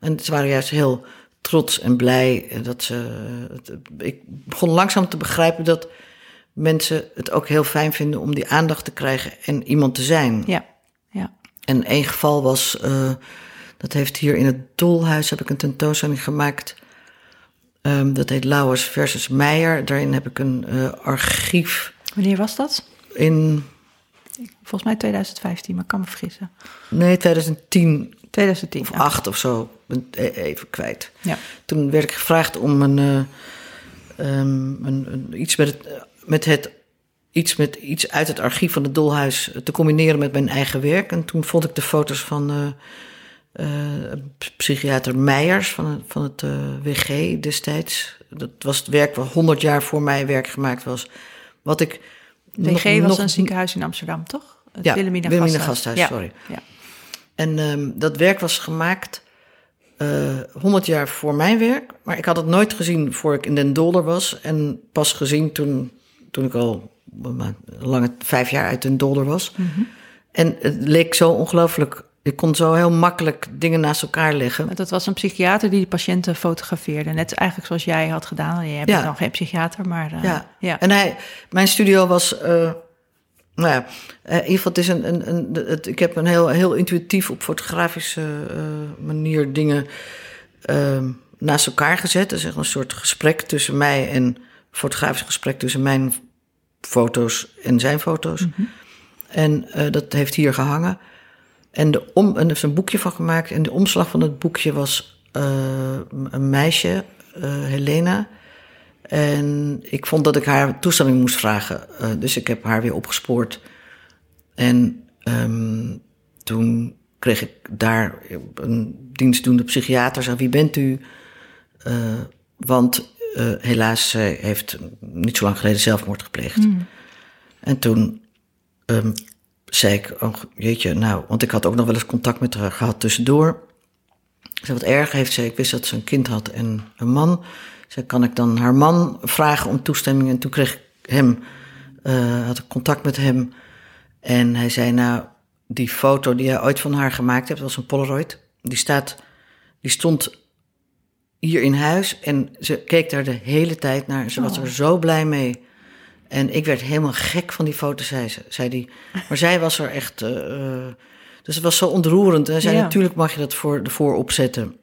En ze waren juist heel trots en blij eh, dat ze. eh, het- ik begon langzaam te begrijpen dat mensen het ook heel fijn vinden om die aandacht te krijgen en iemand te zijn. Ja. Ja. En één geval was, eh, dat heeft hier in het Dolhuis heb ik een tentoonstelling gemaakt. Ehm, dat heet Lauwers versus Meijer. Daarin heb ik een eh, archief Wanneer was dat? in, Volgens mij 2015, maar ik kan me vergissen. nee, 2010 2010. of ja. acht of zo. E- even kwijt. Ja. Toen werd ik gevraagd om een, eh, ehm, een, een- iets met het, met het iets met iets uit het archief van het Dolhuis te combineren met mijn eigen werk. En toen vond ik de foto's van eh, eh, psychiater Meijers van, het- van het WG destijds. Dat was het werk wat 100 jaar voor mij werk gemaakt was. Wat ik DG nog- was nog- een ziekenhuis in Amsterdam, toch? Het Ja, Wilhelmina Gasthuis. Gasthuis, Ja. sorry. Ja. En ehm, dat werk was gemaakt eh 100 jaar voor mijn werk. Maar ik had het nooit gezien voor ik in Den Dolder was. En pas gezien toen, toen ik al een lange vijf jaar uit Den Dolder was. En het leek zo ongelooflijk. Ik kon zo heel makkelijk dingen naast elkaar leggen. Want Dat was een psychiater die de patiënten fotografeerde. Net eigenlijk zoals jij had gedaan. Je hebt Ja. nog geen psychiater, maar... eh, Ja. ja. En hij, mijn studio was. eh, nou ja, eh, in ieder geval, het is een. een, een het, ik heb een heel, heel intuïtief op fotografische manier dingen ehm, naast elkaar gezet. Dat is echt een soort gesprek tussen mij en. een fotografisch gesprek tussen mijn foto's en zijn foto's. En eh, dat heeft hier gehangen. En, de om, en er is een boekje van gemaakt. En de omslag van het boekje was eh, een meisje, eh, Helena. En ik vond dat ik haar toestemming moest vragen. Eh, dus ik heb haar weer opgespoord. En ehm, toen kreeg ik daar een dienstdoende psychiater. Zei, wie bent u? Want helaas, zij heeft niet zo lang geleden zelfmoord gepleegd. En toen ehm, zei ik, oh jeetje, nou, want ik had ook nog wel eens contact met haar gehad tussendoor. Ik zei, wat erg heeft ze, ik wist dat ze een kind had en een man. Zei, kan ik dan haar man vragen om toestemming? En toen kreeg ik hem, eh, had ik contact met hem. En hij zei, nou, die foto die jij ooit van haar gemaakt hebt, was een Polaroid. Die staat, die stond hier in huis en ze keek daar de hele tijd naar. Ze was er zo blij mee. En ik werd helemaal gek van die foto, zei, ze, zei die. Maar zij was er echt. eh, eh, dus het was zo ontroerend. En hij zei: Ja. Natuurlijk mag je dat voor, ervoor opzetten.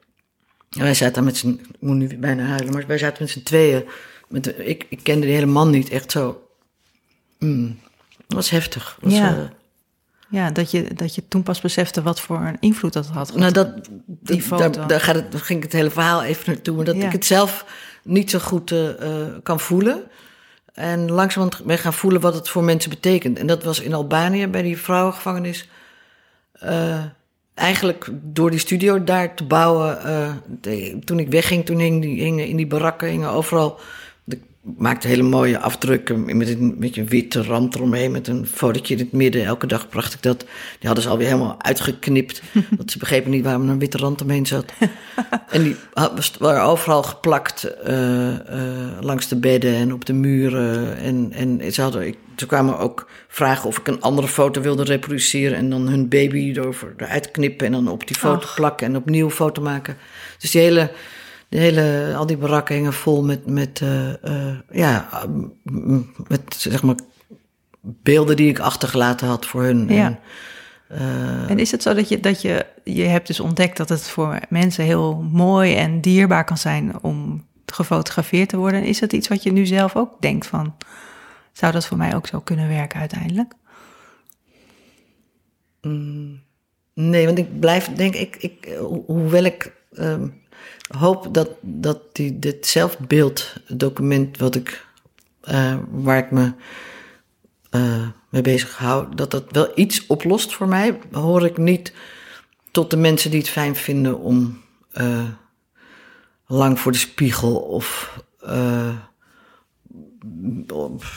En wij zaten met z'n. Ik moet nu bijna huilen, maar wij zaten met z'n tweeën. Met, ik, ik kende die hele man niet echt zo. Mm, dat was heftig. Dat was, Ja. eh, Ja, dat je, dat je toen pas besefte wat voor een invloed dat had. Nou, dat, Die foto. Daar, daar gaat het, daar ging ik het hele verhaal even naartoe. Maar dat Ja. ik het zelf niet zo goed kan voelen. En langzamerhand ben gaan voelen wat het voor mensen betekent. En dat was in Albanië bij die vrouwengevangenis. eh, eigenlijk door die studio daar te bouwen. eh, toen ik wegging, toen hingen in die barakken hingen overal. Maakte hele mooie afdrukken met een, een witte rand eromheen, met een fotootje in het midden. Elke dag bracht ik dat. Die hadden ze alweer helemaal uitgeknipt. *laughs* want ze begrepen niet waarom er een witte rand omheen zat. en die waren overal geplakt eh, eh, langs de bedden en op de muren. En, en ze, hadden, ik, ze kwamen ook vragen of ik een andere foto wilde reproduceren. En dan hun baby erover, eruit knippen en dan op die foto plakken en opnieuw foto maken. Dus die hele, de hele, al die barakken hingen vol met, met, eh, eh, ja, met zeg maar beelden die ik achtergelaten had voor hun. Ja. En, eh, En is het zo dat je, dat je, je hebt dus ontdekt dat het voor mensen heel mooi en dierbaar kan zijn om gefotografeerd te worden? En is dat iets wat je nu zelf ook denkt van, zou dat voor mij ook zo kunnen werken uiteindelijk? Nee, want ik blijf, denk ik, ik ho- hoewel ik ehm, hoop dat, dat die, dit zelfbeelddocument wat ik, eh, waar ik me eh, mee bezig hou, dat dat wel iets oplost voor mij, hoor ik niet tot de mensen die het fijn vinden om eh, lang voor de spiegel of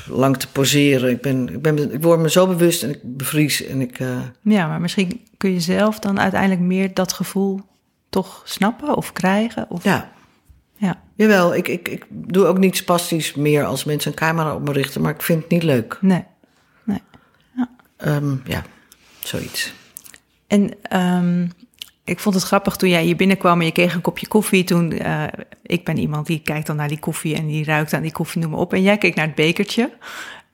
lang te poseren. Ik, ben, ik, ben, ik word me zo bewust en ik bevries en ik... Ja, maar misschien kun je zelf dan uiteindelijk meer dat gevoel toch snappen of krijgen? Of, Ja, ja. jawel. Ik, ik, ik doe ook niet spastisch meer als mensen een camera op me richten, maar ik vind het niet leuk. Nee. nee. Ehm, ja, zoiets. En ehm, ik vond het grappig toen jij hier binnenkwam en je kreeg een kopje koffie. Toen, eh, ik ben iemand die kijkt dan naar die koffie en die ruikt aan die koffie, noem maar op. En jij keek naar het bekertje.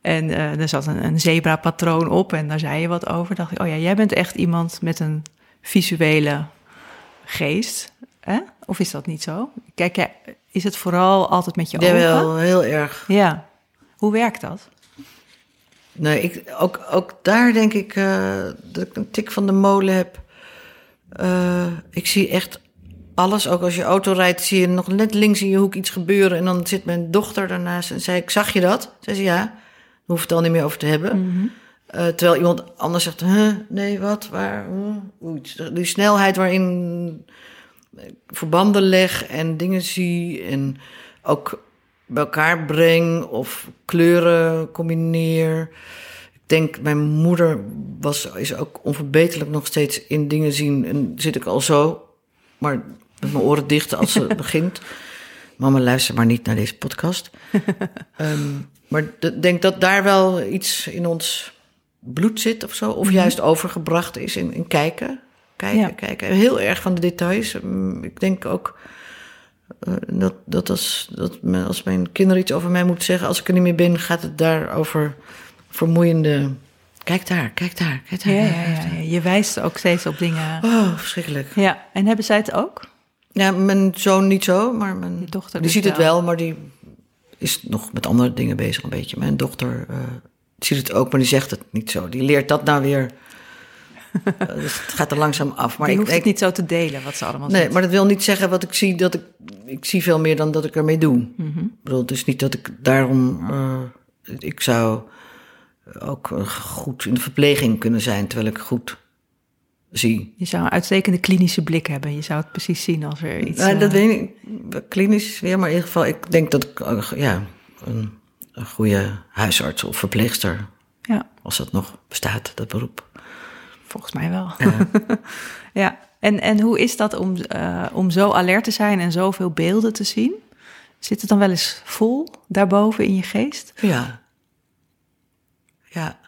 En eh, er zat een, een zebra-patroon op en daar zei je wat over. Dacht ik, oh ja, jij bent echt iemand met een visuele geest. Hè? Of is dat niet zo? Kijk, is het vooral altijd met je ogen? Jawel, heel erg. Ja. Hoe werkt dat? Nee, ik, ook, ook daar denk ik eh, dat ik een tik van de molen heb. Eh, ik zie echt alles. Ook als je auto rijdt, zie je nog net links in je hoek iets gebeuren. En dan zit mijn dochter daarnaast en zei ik, zag je dat? Zei ze, ja. Daar hoef het al niet meer over te hebben. Eh, terwijl iemand anders zegt, huh, nee, wat, waar, huh. Die snelheid waarin ik verbanden leg en dingen zie en ook bij elkaar breng of kleuren combineer. Ik denk, mijn moeder was, is ook onverbeterlijk nog steeds in dingen zien. En zit ik al zo, maar met mijn oren dicht als ze *laughs* begint. Mama, luister maar niet naar deze podcast. *laughs* Ehm, maar ik denk dat daar wel iets in ons bloed zit of zo. Of juist overgebracht is in, in kijken. Kijken, Ja. kijken. Heel erg van de details. Mm, Ik denk ook eh, dat, dat, als, dat als mijn kinderen iets over mij moeten zeggen... als ik er niet meer ben, gaat het daar over vermoeiende... Kijk daar, kijk daar, kijk daar. Ja, ja, ja, ja. Je wijst ook steeds op dingen. Oh, verschrikkelijk. Ja, en hebben zij het ook? Ja, mijn zoon niet zo, maar mijn Je dochter die dus ziet het wel. wel, maar die is nog met andere dingen bezig een beetje. Mijn dochter eh, ziet het ook, maar die zegt het niet zo. Die leert dat nou weer. *laughs* Eh, dus het gaat er langzaam af. Maar ik, hoeft het niet zo te delen, wat ze allemaal Nee, maar dat wil niet zeggen wat ik zie. Dat ik, ik zie veel meer dan dat ik ermee doe. Mhm. Ik bedoel, het is niet dat ik daarom. eh, ik zou ook eh, goed in de verpleging kunnen zijn, terwijl ik goed zie. Je zou een uitstekende klinische blik hebben. Je zou het precies zien als er iets... Nou, dat weet ik klinisch weer, maar in ieder geval, ik denk dat ik ja, een, een goede huisarts of verpleegster, Ja, als dat nog bestaat, dat beroep. volgens mij wel. *laughs* ja, en, en hoe is dat om, eh, om zo alert te zijn en zoveel beelden te zien? Zit het dan wel eens vol daarboven in je geest? Ja. Ja.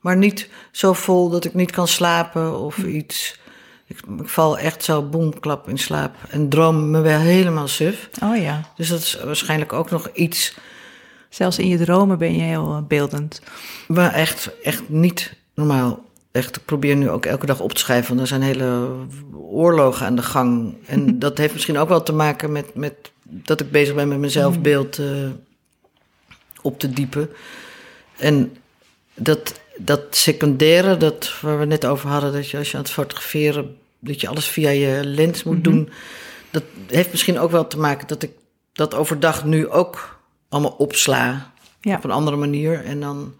Maar niet zo vol dat ik niet kan slapen of iets. Ik, ik val echt zo boemklap in slaap en droom me wel helemaal suf. Oh ja, Dus dat is waarschijnlijk ook nog iets zelfs in je dromen ben je heel eh, beeldend. Maar echt, echt niet normaal. Echt, ik probeer nu ook elke dag op te schrijven, want er zijn hele oorlogen aan de gang. En *laughs* dat heeft misschien ook wel te maken met, met dat ik bezig ben met mijn zelfbeeld eh, op te diepen. En dat, dat secundaire, dat waar we net over hadden, dat je als je aan het fotograferen, dat je alles via je lens moet doen. Dat heeft misschien ook wel te maken dat ik dat overdag nu ook allemaal opsla. Ja. Op een andere manier. En dan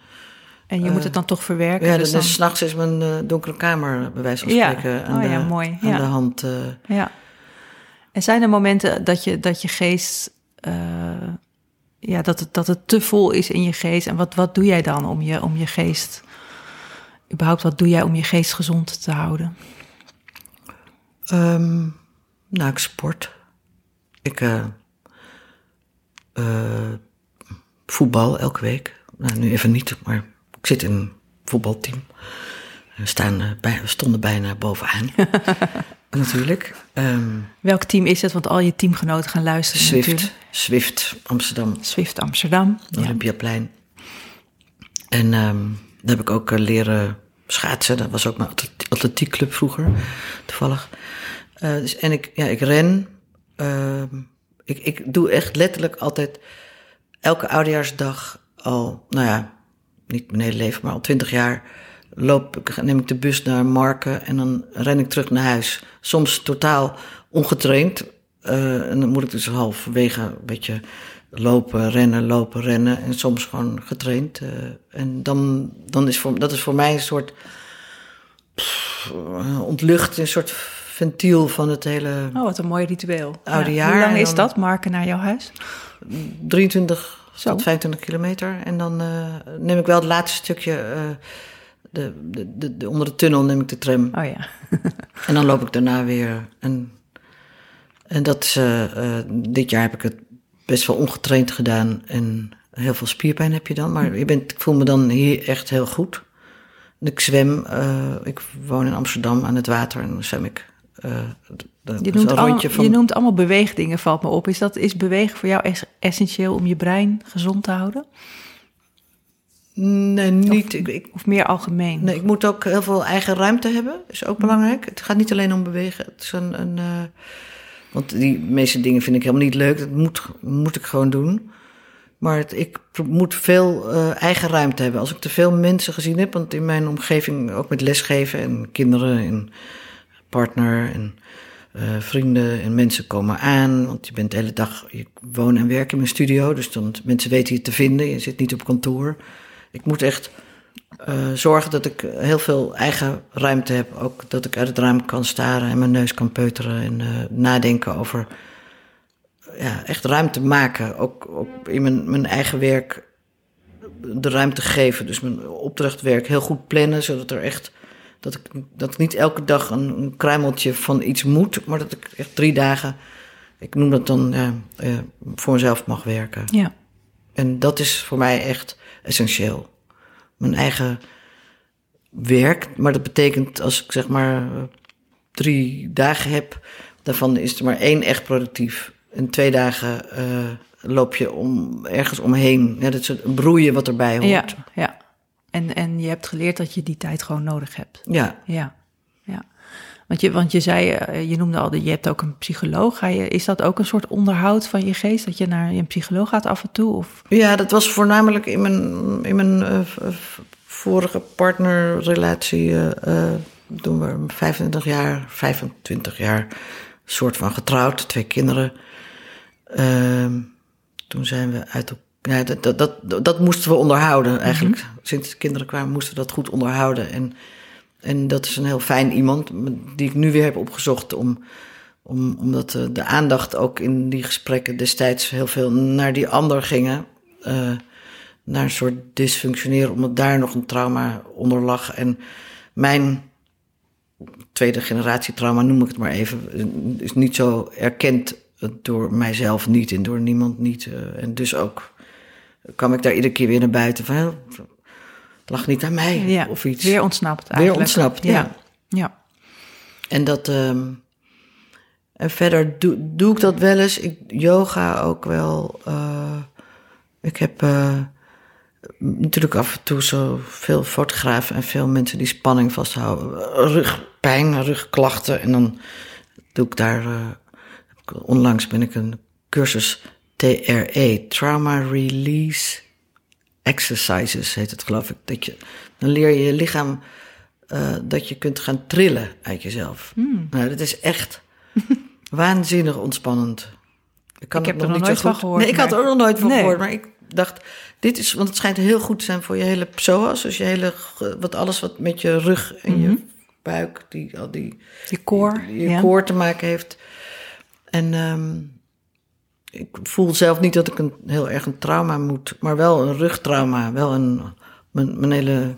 En je moet het dan toch verwerken. ja, dus dan s'nachts is mijn eh, donkere kamer, bij wijze van Ja. spreken, aan, Oh de, ja, mooi. aan Ja. de hand. eh. Ja. En zijn er momenten dat je, dat je geest eh, ja, dat, het, dat het te vol is in je geest. En wat, wat doe jij dan om je, om je geest, überhaupt wat doe jij om je geest gezond te houden? Ehm, nou, ik sport. Ik eh, eh, voetbal elke week. Nou, nu even niet, maar ik zit in een voetbalteam. We, staan, eh, bij, we stonden bijna bovenaan. *laughs* natuurlijk. Ehm, Welk team is het? Want al je teamgenoten gaan luisteren Swift, natuurlijk. Swift, Amsterdam, Swift Amsterdam. Ja. Olympiaplein. En ehm daar heb ik ook eh, leren schaatsen. Dat was ook mijn atleti- atletiekclub vroeger, toevallig. Eh, dus, en ik, ja, ik ren. Ehm, ik, ik doe echt letterlijk altijd elke oudejaarsdag al, nou ja, niet mijn hele leven, maar al twintig jaar loop ik, neem ik de bus naar Marken en dan ren ik terug naar huis. Soms totaal ongetraind. eh, en dan moet ik dus halverwege een beetje lopen, rennen, lopen, rennen. En soms gewoon getraind. eh, en dan, dan is voor, dat is voor mij een soort ontlucht, een soort ventiel van het hele Oh, wat een mooi ritueel. Oude Ja. jaar Hoe lang is dat, Marken, naar jouw huis? 23 Zo. tot 25 kilometer. En dan eh, neem ik wel het laatste stukje, eh, de, de, de, de- onder de tunnel neem ik de tram. Oh ja. *laughs* En dan loop ik daarna weer. En, en dat is, eh, dit jaar heb ik het best wel ongetraind gedaan. En heel veel spierpijn heb je dan. Maar je bent, ik voel me dan hier echt heel goed. Ik zwem, ik woon in Amsterdam aan het water en dan zwem ik. Eh, dat Je noemt, van je noemt allemaal beweegdingen, valt me op. Is, dat, is bewegen voor jou es- essentieel om je brein gezond te houden? Nee, niet. Ik, ik, Of meer algemeen? Nee, ik moet ook heel veel eigen ruimte hebben. is ook belangrijk. Het gaat niet alleen om bewegen. Het is een, een, eh, want die meeste dingen vind ik helemaal niet leuk. Dat moet, moet ik gewoon doen. Maar het, ik moet veel eh, eigen ruimte hebben. Als ik te veel mensen gezien heb, want in mijn omgeving, ook met lesgeven en kinderen en partner en eh, vrienden en mensen komen aan. Want je bent de hele dag, je woont en werkt in mijn studio, dus dan mensen weten je te vinden. Je zit niet op kantoor. Ik moet echt eh, zorgen dat ik heel veel eigen ruimte heb. Ook dat ik uit het raam kan staren en mijn neus kan peuteren en eh, nadenken over ja, echt ruimte maken. Ook, ook in mijn, mijn eigen werk de ruimte geven. Dus mijn opdrachtwerk heel goed plannen, zodat er echt. Dat ik, dat ik niet elke dag een, een kruimeltje van iets moet, maar dat ik echt drie dagen. Ik noem dat dan ja, eh, voor mezelf mag werken. Ja. En dat is voor mij echt essentieel. Mijn eigen werk, maar dat betekent als ik zeg maar drie dagen heb, daarvan is er maar één echt productief. En twee dagen eh, loop je om, ergens omheen. Ja, dat is broeien wat erbij hoort. Ja, ja. En, en je hebt geleerd dat je die tijd gewoon nodig hebt. ja. Ja, ja. Want je, want je zei, eh, je noemde al, je hebt ook een psycholoog. Ga je, is dat ook een soort onderhoud van je geest? Dat je naar een psycholoog gaat af en toe? Of? Ja, dat was voornamelijk in mijn, in mijn eh, v- vorige partnerrelatie. eh, eh, toen we 25 jaar, 25 jaar, soort van getrouwd, twee kinderen. Ehm, toen zijn we uit elkaar. Ja, dat, dat, dat, dat moesten we onderhouden eigenlijk. Sinds de kinderen kwamen moesten we dat goed onderhouden. En, en dat is een heel fijn iemand die ik nu weer heb opgezocht om om, omdat de, de aandacht ook in die gesprekken destijds heel veel naar die ander gingen. eh, naar een soort dysfunctioneren, omdat daar nog een trauma onder lag. En mijn tweede generatie trauma, noem ik het maar even, is niet zo erkend door mijzelf niet en door niemand niet. eh, en dus ook kwam ik daar iedere keer weer naar buiten van, "Hè, het lag niet aan mij Ja, of iets. weer ontsnapt Weer eigenlijk. ontsnapt, ja. ja. ja. En dat. ehm, en verder doe, doe ik dat wel eens. Ik, yoga ook wel. eh, ik heb eh, natuurlijk af en toe zo veel fotografen en veel mensen die spanning vasthouden. Rugpijn, rugklachten. En dan doe ik daar. eh, onlangs ben ik een cursus TRE, Trauma Release Exercises heet het, geloof ik. Dat je, dan leer je je lichaam eh, dat je kunt gaan trillen uit jezelf. Nou, dat is echt *laughs* waanzinnig ontspannend. kan Ik heb er nog niet nooit van gehoord, Nee, ik had er ook nog nooit van Nee. gehoord. Maar ik dacht, dit is, want het schijnt heel goed te zijn voor je hele psoas. Dus je hele, wat alles wat met je rug en je buik, die, al die Je koor. je ja. koor te maken heeft. En, ehm, ik voel zelf niet dat ik een heel erg een trauma moet, maar wel een rugtrauma. Wel een, mijn, mijn hele,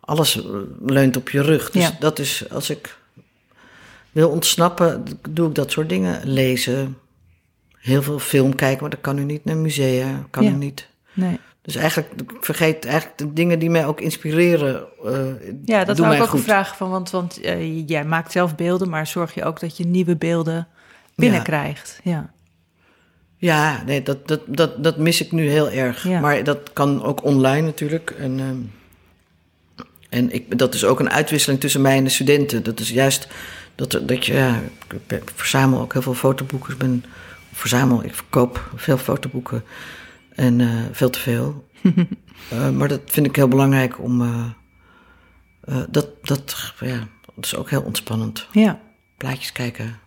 alles leunt op je rug. Dus Ja. dat is, als ik wil ontsnappen, doe ik dat soort dingen. Lezen, heel veel film kijken, maar dat kan nu niet naar musea, kan Ja. nu niet. Nee. Dus eigenlijk, ik vergeet eigenlijk de dingen die mij ook inspireren. eh, Ja, dat wou ik ook goed. een vraag van, want, want eh, jij maakt zelf beelden, maar zorg je ook dat je nieuwe beelden binnenkrijgt? Ja. Ja, nee, dat, dat, dat, dat mis ik nu heel erg. Ja. Maar dat kan ook online natuurlijk. En, ehm, en ik, dat is ook een uitwisseling tussen mij en de studenten. Dat is juist dat, dat je, ja, ik, verzamel ook heel veel fotoboeken. Ik ben, verzamel, ik verkoop veel fotoboeken. En eh, veel te veel. *laughs* Eh, maar dat vind ik heel belangrijk om, eh, dat, dat, ja, dat is ook heel ontspannend. ja, Plaatjes kijken.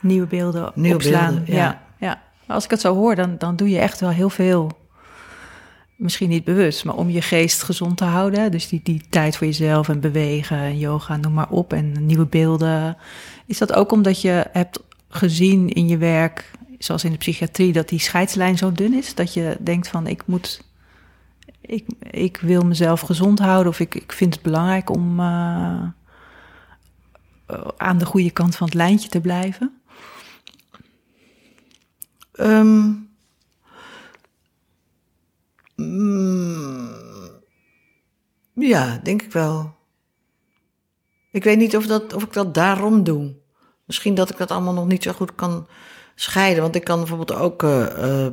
nieuwe beelden Nieuwe opslaan. beelden, ja. ja. Ja, Als ik het zo hoor, dan, dan doe je echt wel heel veel. Misschien niet bewust, maar om je geest gezond te houden. Dus die, die tijd voor jezelf en bewegen en yoga, noem maar op. En nieuwe beelden. Is dat ook omdat je hebt gezien in je werk, zoals in de psychiatrie, dat die scheidslijn zo dun is? Dat je denkt van ik moet. Ik, ik wil mezelf gezond houden of ik, ik vind het belangrijk om eh, eh, aan de goede kant van het lijntje te blijven. Ehm, mm, ja, denk ik wel. Ik weet niet of, dat, of ik dat daarom doe. Misschien dat ik dat allemaal nog niet zo goed kan scheiden. Want ik kan bijvoorbeeld ook eh, eh, eh,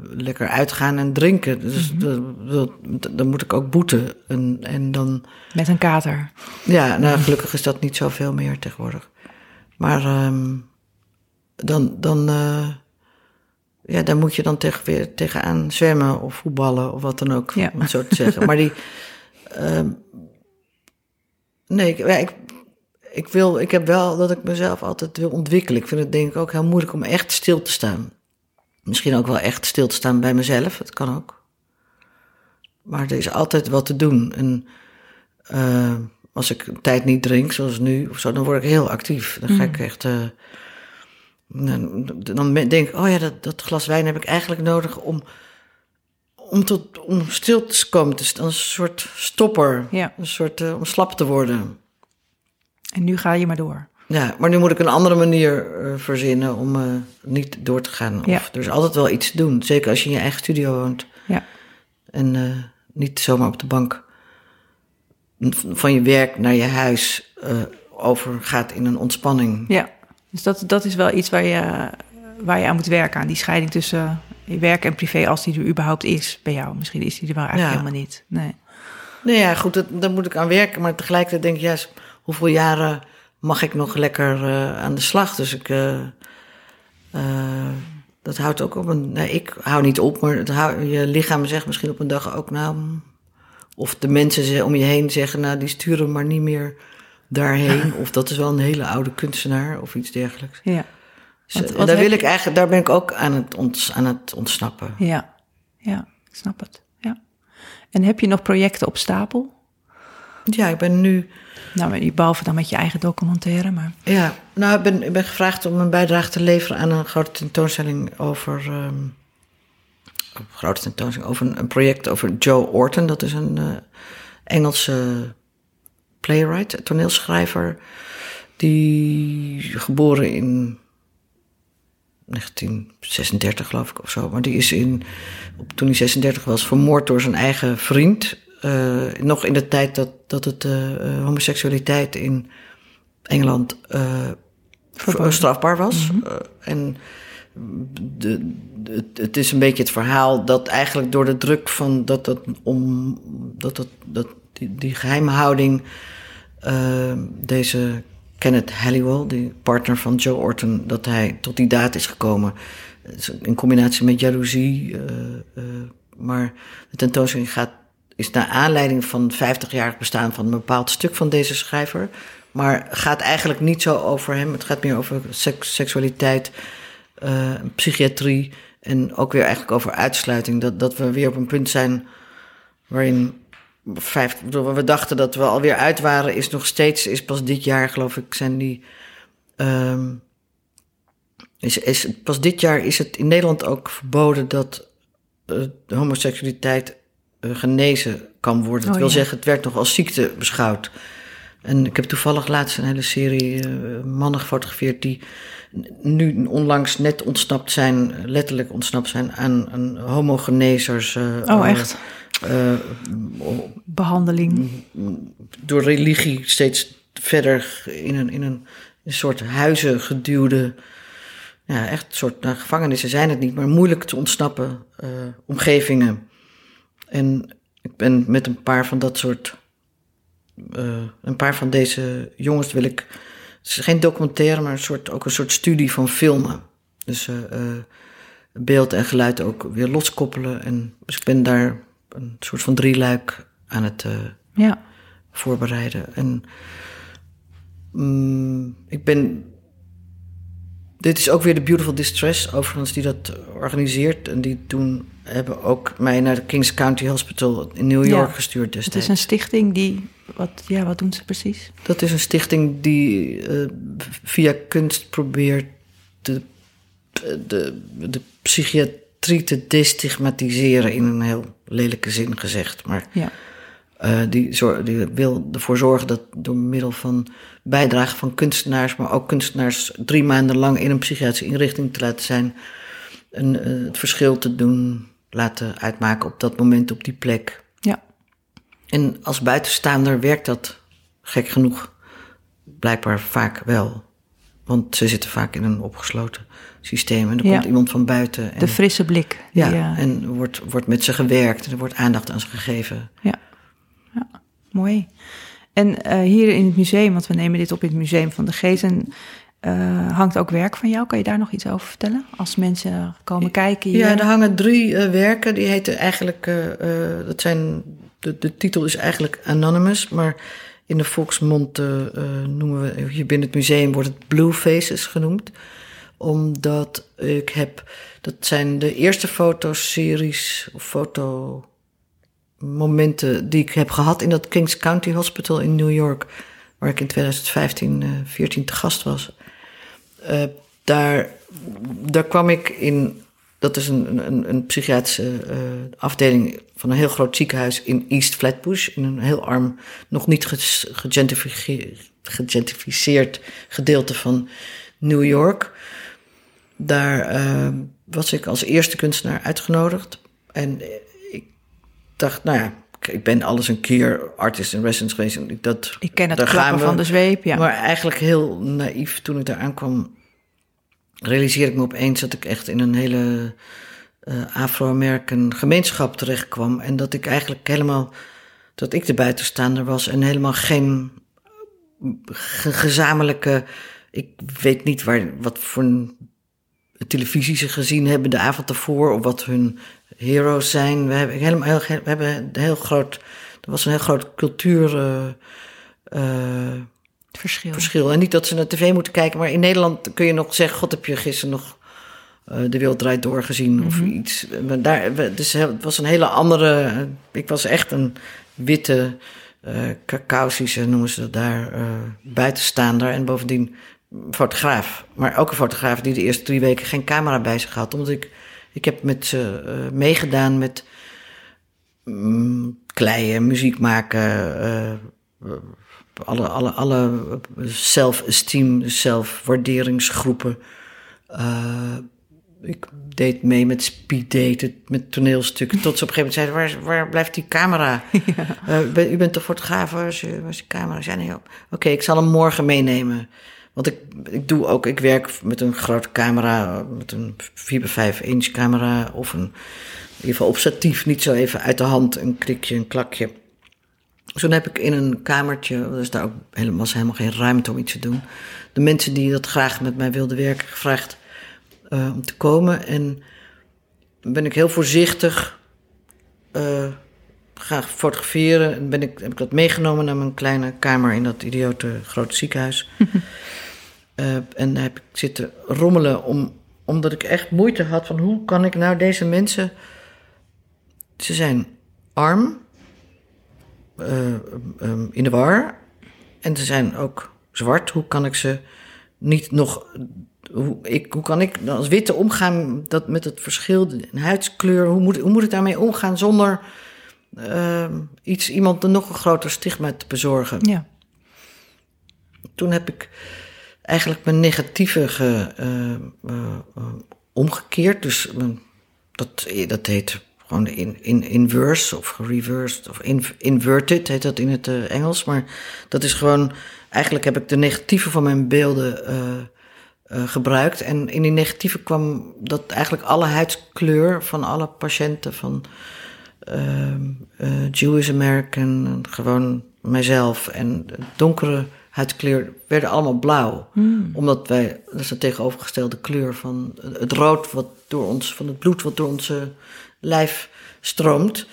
lekker uitgaan en drinken. Dus dat- dat- dan moet ik ook boeten. En, en dan, Met een kater. ja, nou gelukkig is dat niet zoveel meer tegenwoordig. Maar ehm, dan, dan, ja, daar moet je dan tegen, weer tegenaan zwemmen of voetballen of wat dan ook, Ja. om het zo te zeggen. Maar die, ehm, nee, ik, ik, ik, wil, ik heb wel dat ik mezelf altijd wil ontwikkelen. Ik vind het denk ik ook heel moeilijk om echt stil te staan. Misschien ook wel echt stil te staan bij mezelf, dat kan ook. Maar er is altijd wat te doen. En eh, als ik een tijd niet drink, zoals nu of zo, dan word ik heel actief. Dan ga ik echt. eh, dan, dan denk ik, oh ja, dat, dat glas wijn heb ik eigenlijk nodig om, om, tot, om stil te komen. Dus dan een soort stopper, Ja. een soort eh, om slap te worden. En nu ga je maar door. Ja, maar nu moet ik een andere manier eh, verzinnen om eh, niet door te gaan. Of, Ja. Er is altijd wel iets te doen, zeker als je in je eigen studio woont. Ja. En niet zomaar op de bank van je werk naar je huis overgaat in een ontspanning. Ja. Dus dat, dat is wel iets waar je, waar je aan moet werken. Aan die scheiding tussen je werk en privé, als die er überhaupt is bij jou. Misschien is die er wel eigenlijk Ja. helemaal niet. Nee. Nou ja, goed, dat, daar moet ik aan werken. Maar tegelijkertijd denk ik, ja, hoeveel jaren mag ik nog lekker eh, aan de slag? Dus ik, eh, eh, dat houdt ook op een... Nee, ik hou niet op, maar het hou, je lichaam zegt misschien op een dag ook, nou... Of de mensen om je heen zeggen, nou, die sturen maar niet meer daarheen. of dat is wel een hele oude kunstenaar of iets dergelijks. Ja. Dus, Wat- eh, wat daar, wil ik eigenlijk, daar ben ik ook aan het, ont, aan het ontsnappen. Ja. Ja. Ik snap het. Ja. En heb je nog projecten op stapel? Ja, ik ben nu... Nou, behalve dan met je eigen documentaire, maar... Ja, nou, ik ben, ik ben gevraagd om een bijdrage te leveren aan een grote tentoonstelling over. ehm, een grote tentoonstelling over een, een project over Joe Orton. Dat is een eh, Engelse playwright, toneelschrijver. Die geboren in 1936, geloof ik, of zo. Maar die is in, toen hij 36 was, vermoord door zijn eigen vriend. Eh, nog in de tijd dat, dat het eh, eh, homoseksualiteit in Engeland strafbaar was. Eh, en de, de- het is een beetje het verhaal dat eigenlijk door de druk van dat dat om dat dat, dat die, die geheimhouding eh, deze Kenneth Halliwell, die partner van Joe Orton, dat hij tot die daad is gekomen. In combinatie met jaloezie. eh, eh, maar de tentoonstelling gaat, is naar aanleiding van het 50-jarig bestaan van een bepaald stuk van deze schrijver. Maar gaat eigenlijk niet zo over hem. Het gaat meer over seks, seksualiteit, eh, psychiatrie. En ook weer eigenlijk over uitsluiting. Dat, dat we weer op een punt zijn waarin vijf, we dachten dat we alweer uit waren, is nog steeds, is pas dit jaar geloof ik, zijn die, ehm, is, is, pas dit jaar is het in Nederland ook verboden dat eh, homoseksualiteit eh, genezen kan worden. Dat Oh, wil ja. zeggen, het werd nog als ziekte beschouwd. En ik heb toevallig laatst een hele serie eh, mannen gefotografeerd die nu onlangs net ontsnapt zijn, letterlijk ontsnapt zijn aan, aan homogenezers. Oh, echt? Eh, Behandeling. door religie steeds verder in een, in een, een soort huizen geduwde. Ja, echt een soort nou, gevangenissen zijn het niet, maar moeilijk te ontsnappen eh, omgevingen. En ik ben met een paar van dat soort. eh, een paar van deze jongens wil ik. Het is geen documentaire, maar een soort, ook een soort studie van filmen. Dus eh, beeld en geluid ook weer loskoppelen. En, dus ik ben daar een soort van drieluik aan het. eh, Ja. voorbereiden. En mm, ik ben. Dit is ook weer de Beautiful Distress, overigens, die dat organiseert. En die toen hebben ook mij naar de Kings County Hospital in New York Ja. gestuurd Het destijds. is een stichting die... Wat, ja, wat doen ze precies? Dat is een stichting die eh, via kunst probeert de, de, de psychiatrie te destigmatiseren in een heel lelijke zin gezegd. Maar Ja. Eh, die, zor- die wil ervoor zorgen dat door middel van bijdrage van kunstenaars, maar ook kunstenaars drie maanden lang in een psychiatrische inrichting te laten zijn, een, eh, het verschil te doen, laten uitmaken op dat moment, op die plek. Ja. En als buitenstaander werkt dat gek genoeg blijkbaar vaak wel. Want ze zitten vaak in een opgesloten systeem en er Ja. komt iemand van buiten. En, De frisse blik. ja, eh, en wordt, wordt met ze gewerkt en er wordt aandacht aan ze gegeven. Ja. ja, mooi. En eh, hier in het museum, want we nemen dit op in het Museum van de Geest, en, eh, hangt ook werk van jou. Kan je daar nog iets over vertellen? Als mensen komen kijken hier. Ja, er hangen drie werken. Die heten eigenlijk, dat zijn, de, de titel is eigenlijk Anonymous, maar in de volksmond eh, eh, noemen we, hier binnen het museum wordt het Blue Faces genoemd. Omdat ik heb, dat zijn de eerste fotoseries of fotomomenten die ik heb gehad in dat Kings County Hospital in New York, waar ik in 2015, eh 14 te gast was. Eh, daar, daar kwam ik in. Dat is een, een, een psychiatrische eh, afdeling van een heel groot ziekenhuis in East Flatbush. In een heel arm, nog niet ges- gegentrificeerd, gedeelte van New York. Daar eh, was ik als eerste kunstenaar uitgenodigd. En ik dacht, nou ja, ik- ben alles een keer artist in residence geweest. En ik- dat, Ik ken het klappen van de zweep. Ja. Maar eigenlijk heel naïef toen ik daar aankwam, realiseerde ik me opeens dat ik echt in een hele eh, Afro-American gemeenschap terecht kwam. En dat ik eigenlijk helemaal, dat ik de buitenstaander was en helemaal geen ge- gezamenlijke, ik weet niet waar, wat voor een televisie ze gezien hebben de avond ervoor of wat hun heroes zijn. We hebben helemaal we hebben een heel groot, er was een heel groot cultuur. eh, eh, verschil. verschil. En niet dat ze naar tv moeten kijken, maar in Nederland kun je nog zeggen: God, heb je gisteren nog eh, De Wereld Draait Door gezien of iets. Maar daar, we- dus het was een hele andere. eh, Ik was echt een witte, eh cacausische, noemen ze dat daar, eh, buitenstaander. En bovendien fotograaf. Maar ook een fotograaf die de eerste drie weken geen camera bij zich had. Omdat ik, ik heb met ze eh, meegedaan met mm, kleien, muziek maken. eh, alle, alle, alle self-esteem, zelfwaarderingsgroepen. Eh, ik deed mee met speeddaten, met toneelstukken. Tot ze op een gegeven moment zeiden, waar, waar blijft die camera? *laughs* Eh, ben- u bent toch fotograaf, waar is, waar is die camera? Ik zei, nee. Oké, ik zal hem morgen meenemen. Want ik, ik doe ook, ik werk met een grote camera, met een 4 bij 5 inch camera. Of een, in ieder geval op statief, niet zo even uit de hand, een klikje, een klakje. Toen heb ik in een kamertje, dus daar ook helemaal, was helemaal geen ruimte om iets te doen. De mensen die dat graag met mij wilden werken, gevraagd eh, om te komen. En ben ik heel voorzichtig eh, gaan fotograferen. En ben ik, heb ik dat meegenomen naar mijn kleine kamer in dat idiote grote ziekenhuis. *laughs* Eh, en daar heb ik zitten rommelen om, omdat ik echt moeite had van hoe kan ik nou deze mensen... Ze zijn arm, um, in de war. En ze zijn ook zwart. Hoe kan ik ze niet nog. Hoe, ik, hoe kan ik als witte omgaan dat met het verschil in huidskleur? Hoe moet, hoe moet ik daarmee omgaan zonder uh, iets, iemand een nog een groter stigma te bezorgen? Ja. Toen heb ik eigenlijk mijn negatieve ge, uh, uh, omgekeerd. Dus dat, dat heet gewoon in, in inverse of reversed of in, inverted heet dat in het uh, Engels. Maar dat is gewoon, eigenlijk heb ik de negatieve van mijn beelden uh, uh, gebruikt. En in die negatieve kwam dat eigenlijk alle huidskleur van alle patiënten van Jewish American, gewoon mijzelf en donkere huidskleur werden allemaal blauw. Hmm. Omdat wij, dat is de tegenovergestelde kleur van het rood wat door ons, van het bloed wat door onze lijf stroomt.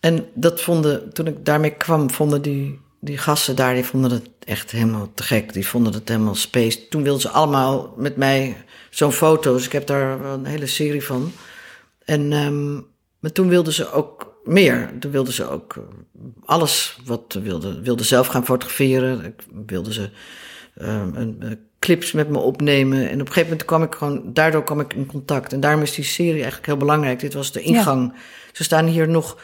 En dat vonden, toen ik daarmee kwam, vonden die, die gasten daar, die vonden het echt helemaal te gek. Die vonden het helemaal space. Toen wilden ze allemaal met mij zo'n foto's. Ik heb daar een hele serie van. En, um, maar toen wilden ze ook meer. Toen wilden ze ook alles wat wilden. Wilden zelf gaan fotograferen. Wilden ze um, een, clips met me opnemen. En op een gegeven moment kwam ik gewoon, daardoor kwam ik in contact. En daarom is die serie eigenlijk heel belangrijk. Dit was de ingang. Ja. Ze staan hier nog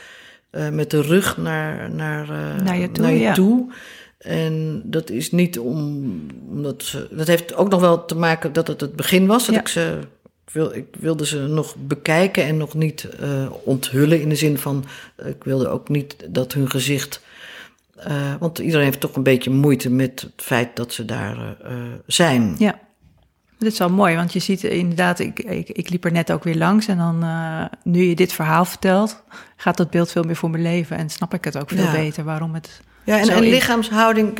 uh, met de rug naar, naar, uh, naar je toe. Naar je ja. toe. En dat is niet om, omdat ze, dat heeft ook nog wel te maken dat het het begin was. Dat Ja. ik ze, wil, ik wilde ze nog bekijken en nog niet uh, onthullen in de zin van, ik wilde ook niet dat hun gezicht uh, want iedereen heeft toch een beetje moeite met het feit dat ze daar uh, zijn. Ja, dit is wel mooi, want je ziet inderdaad, ik, ik, ik liep er net ook weer langs en dan, uh, nu je dit verhaal vertelt, gaat dat beeld veel meer voor mijn leven en snap ik het ook veel Ja. beter waarom het. Ja, en, lichaamshouding.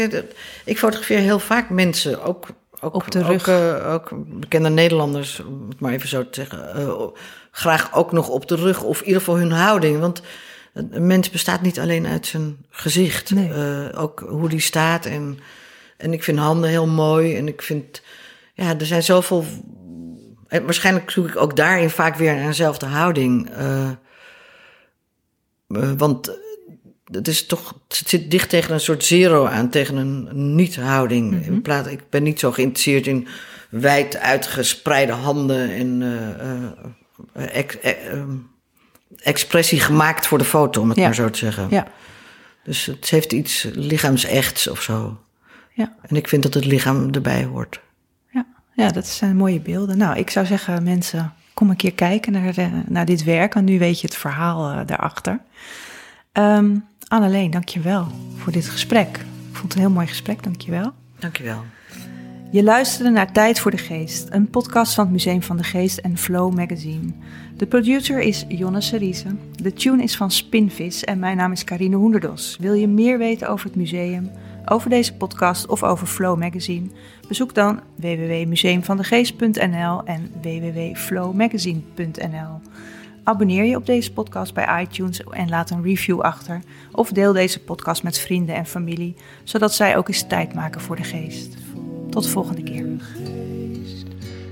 Ik fotografeer heel vaak mensen, ook, ook, Op de ook, rug. uh, ook bekende Nederlanders, om het maar even zo te zeggen. Graag ook nog op de rug, of in ieder geval hun houding. Want een mens bestaat niet alleen uit zijn gezicht. Nee. Uh, ook hoe die staat. En, en ik vind handen heel mooi. En ik vind, ja, er zijn zoveel. En waarschijnlijk zoek ik ook daarin vaak weer naar dezelfde houding. Uh, want het is toch, het zit dicht tegen een soort zero aan, tegen een niet-houding. Mhm. Mm -hmm. In plaats, ik ben niet zo geïnteresseerd in wijd uitgespreide handen en uh, ex, expressie gemaakt voor de foto, om het Ja. maar zo te zeggen. Ja, Dus het heeft iets lichaamsechts of zo. ja, En ik vind dat het lichaam erbij hoort. ja, ja, dat zijn mooie beelden. Nou, ik zou zeggen, mensen, kom een keer kijken naar, de, naar dit werk. En nu weet je het verhaal uh, daarachter. Um, Anneleen, dank je wel voor dit gesprek. Ik vond het een heel mooi gesprek, dank je wel. Dank je luisterde naar Tijd voor de Geest, een podcast van het Museum van de Geest en Flow Magazine. De producer is Jonne Seriese. De tune is van Spinvis en mijn naam is Carine Hoenderdos. Wil je meer weten over het museum, over deze podcast of over Flow Magazine? Bezoek dan www.museumvandegeest.nl en www.flowmagazine.nl. Abonneer je op deze podcast bij iTunes en laat een review achter. Of deel deze podcast met vrienden en familie, zodat zij ook eens tijd maken voor de geest. Tot de volgende keer.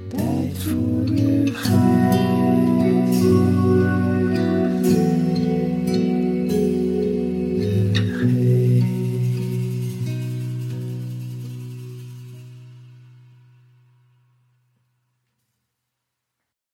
Tijd voor je geest.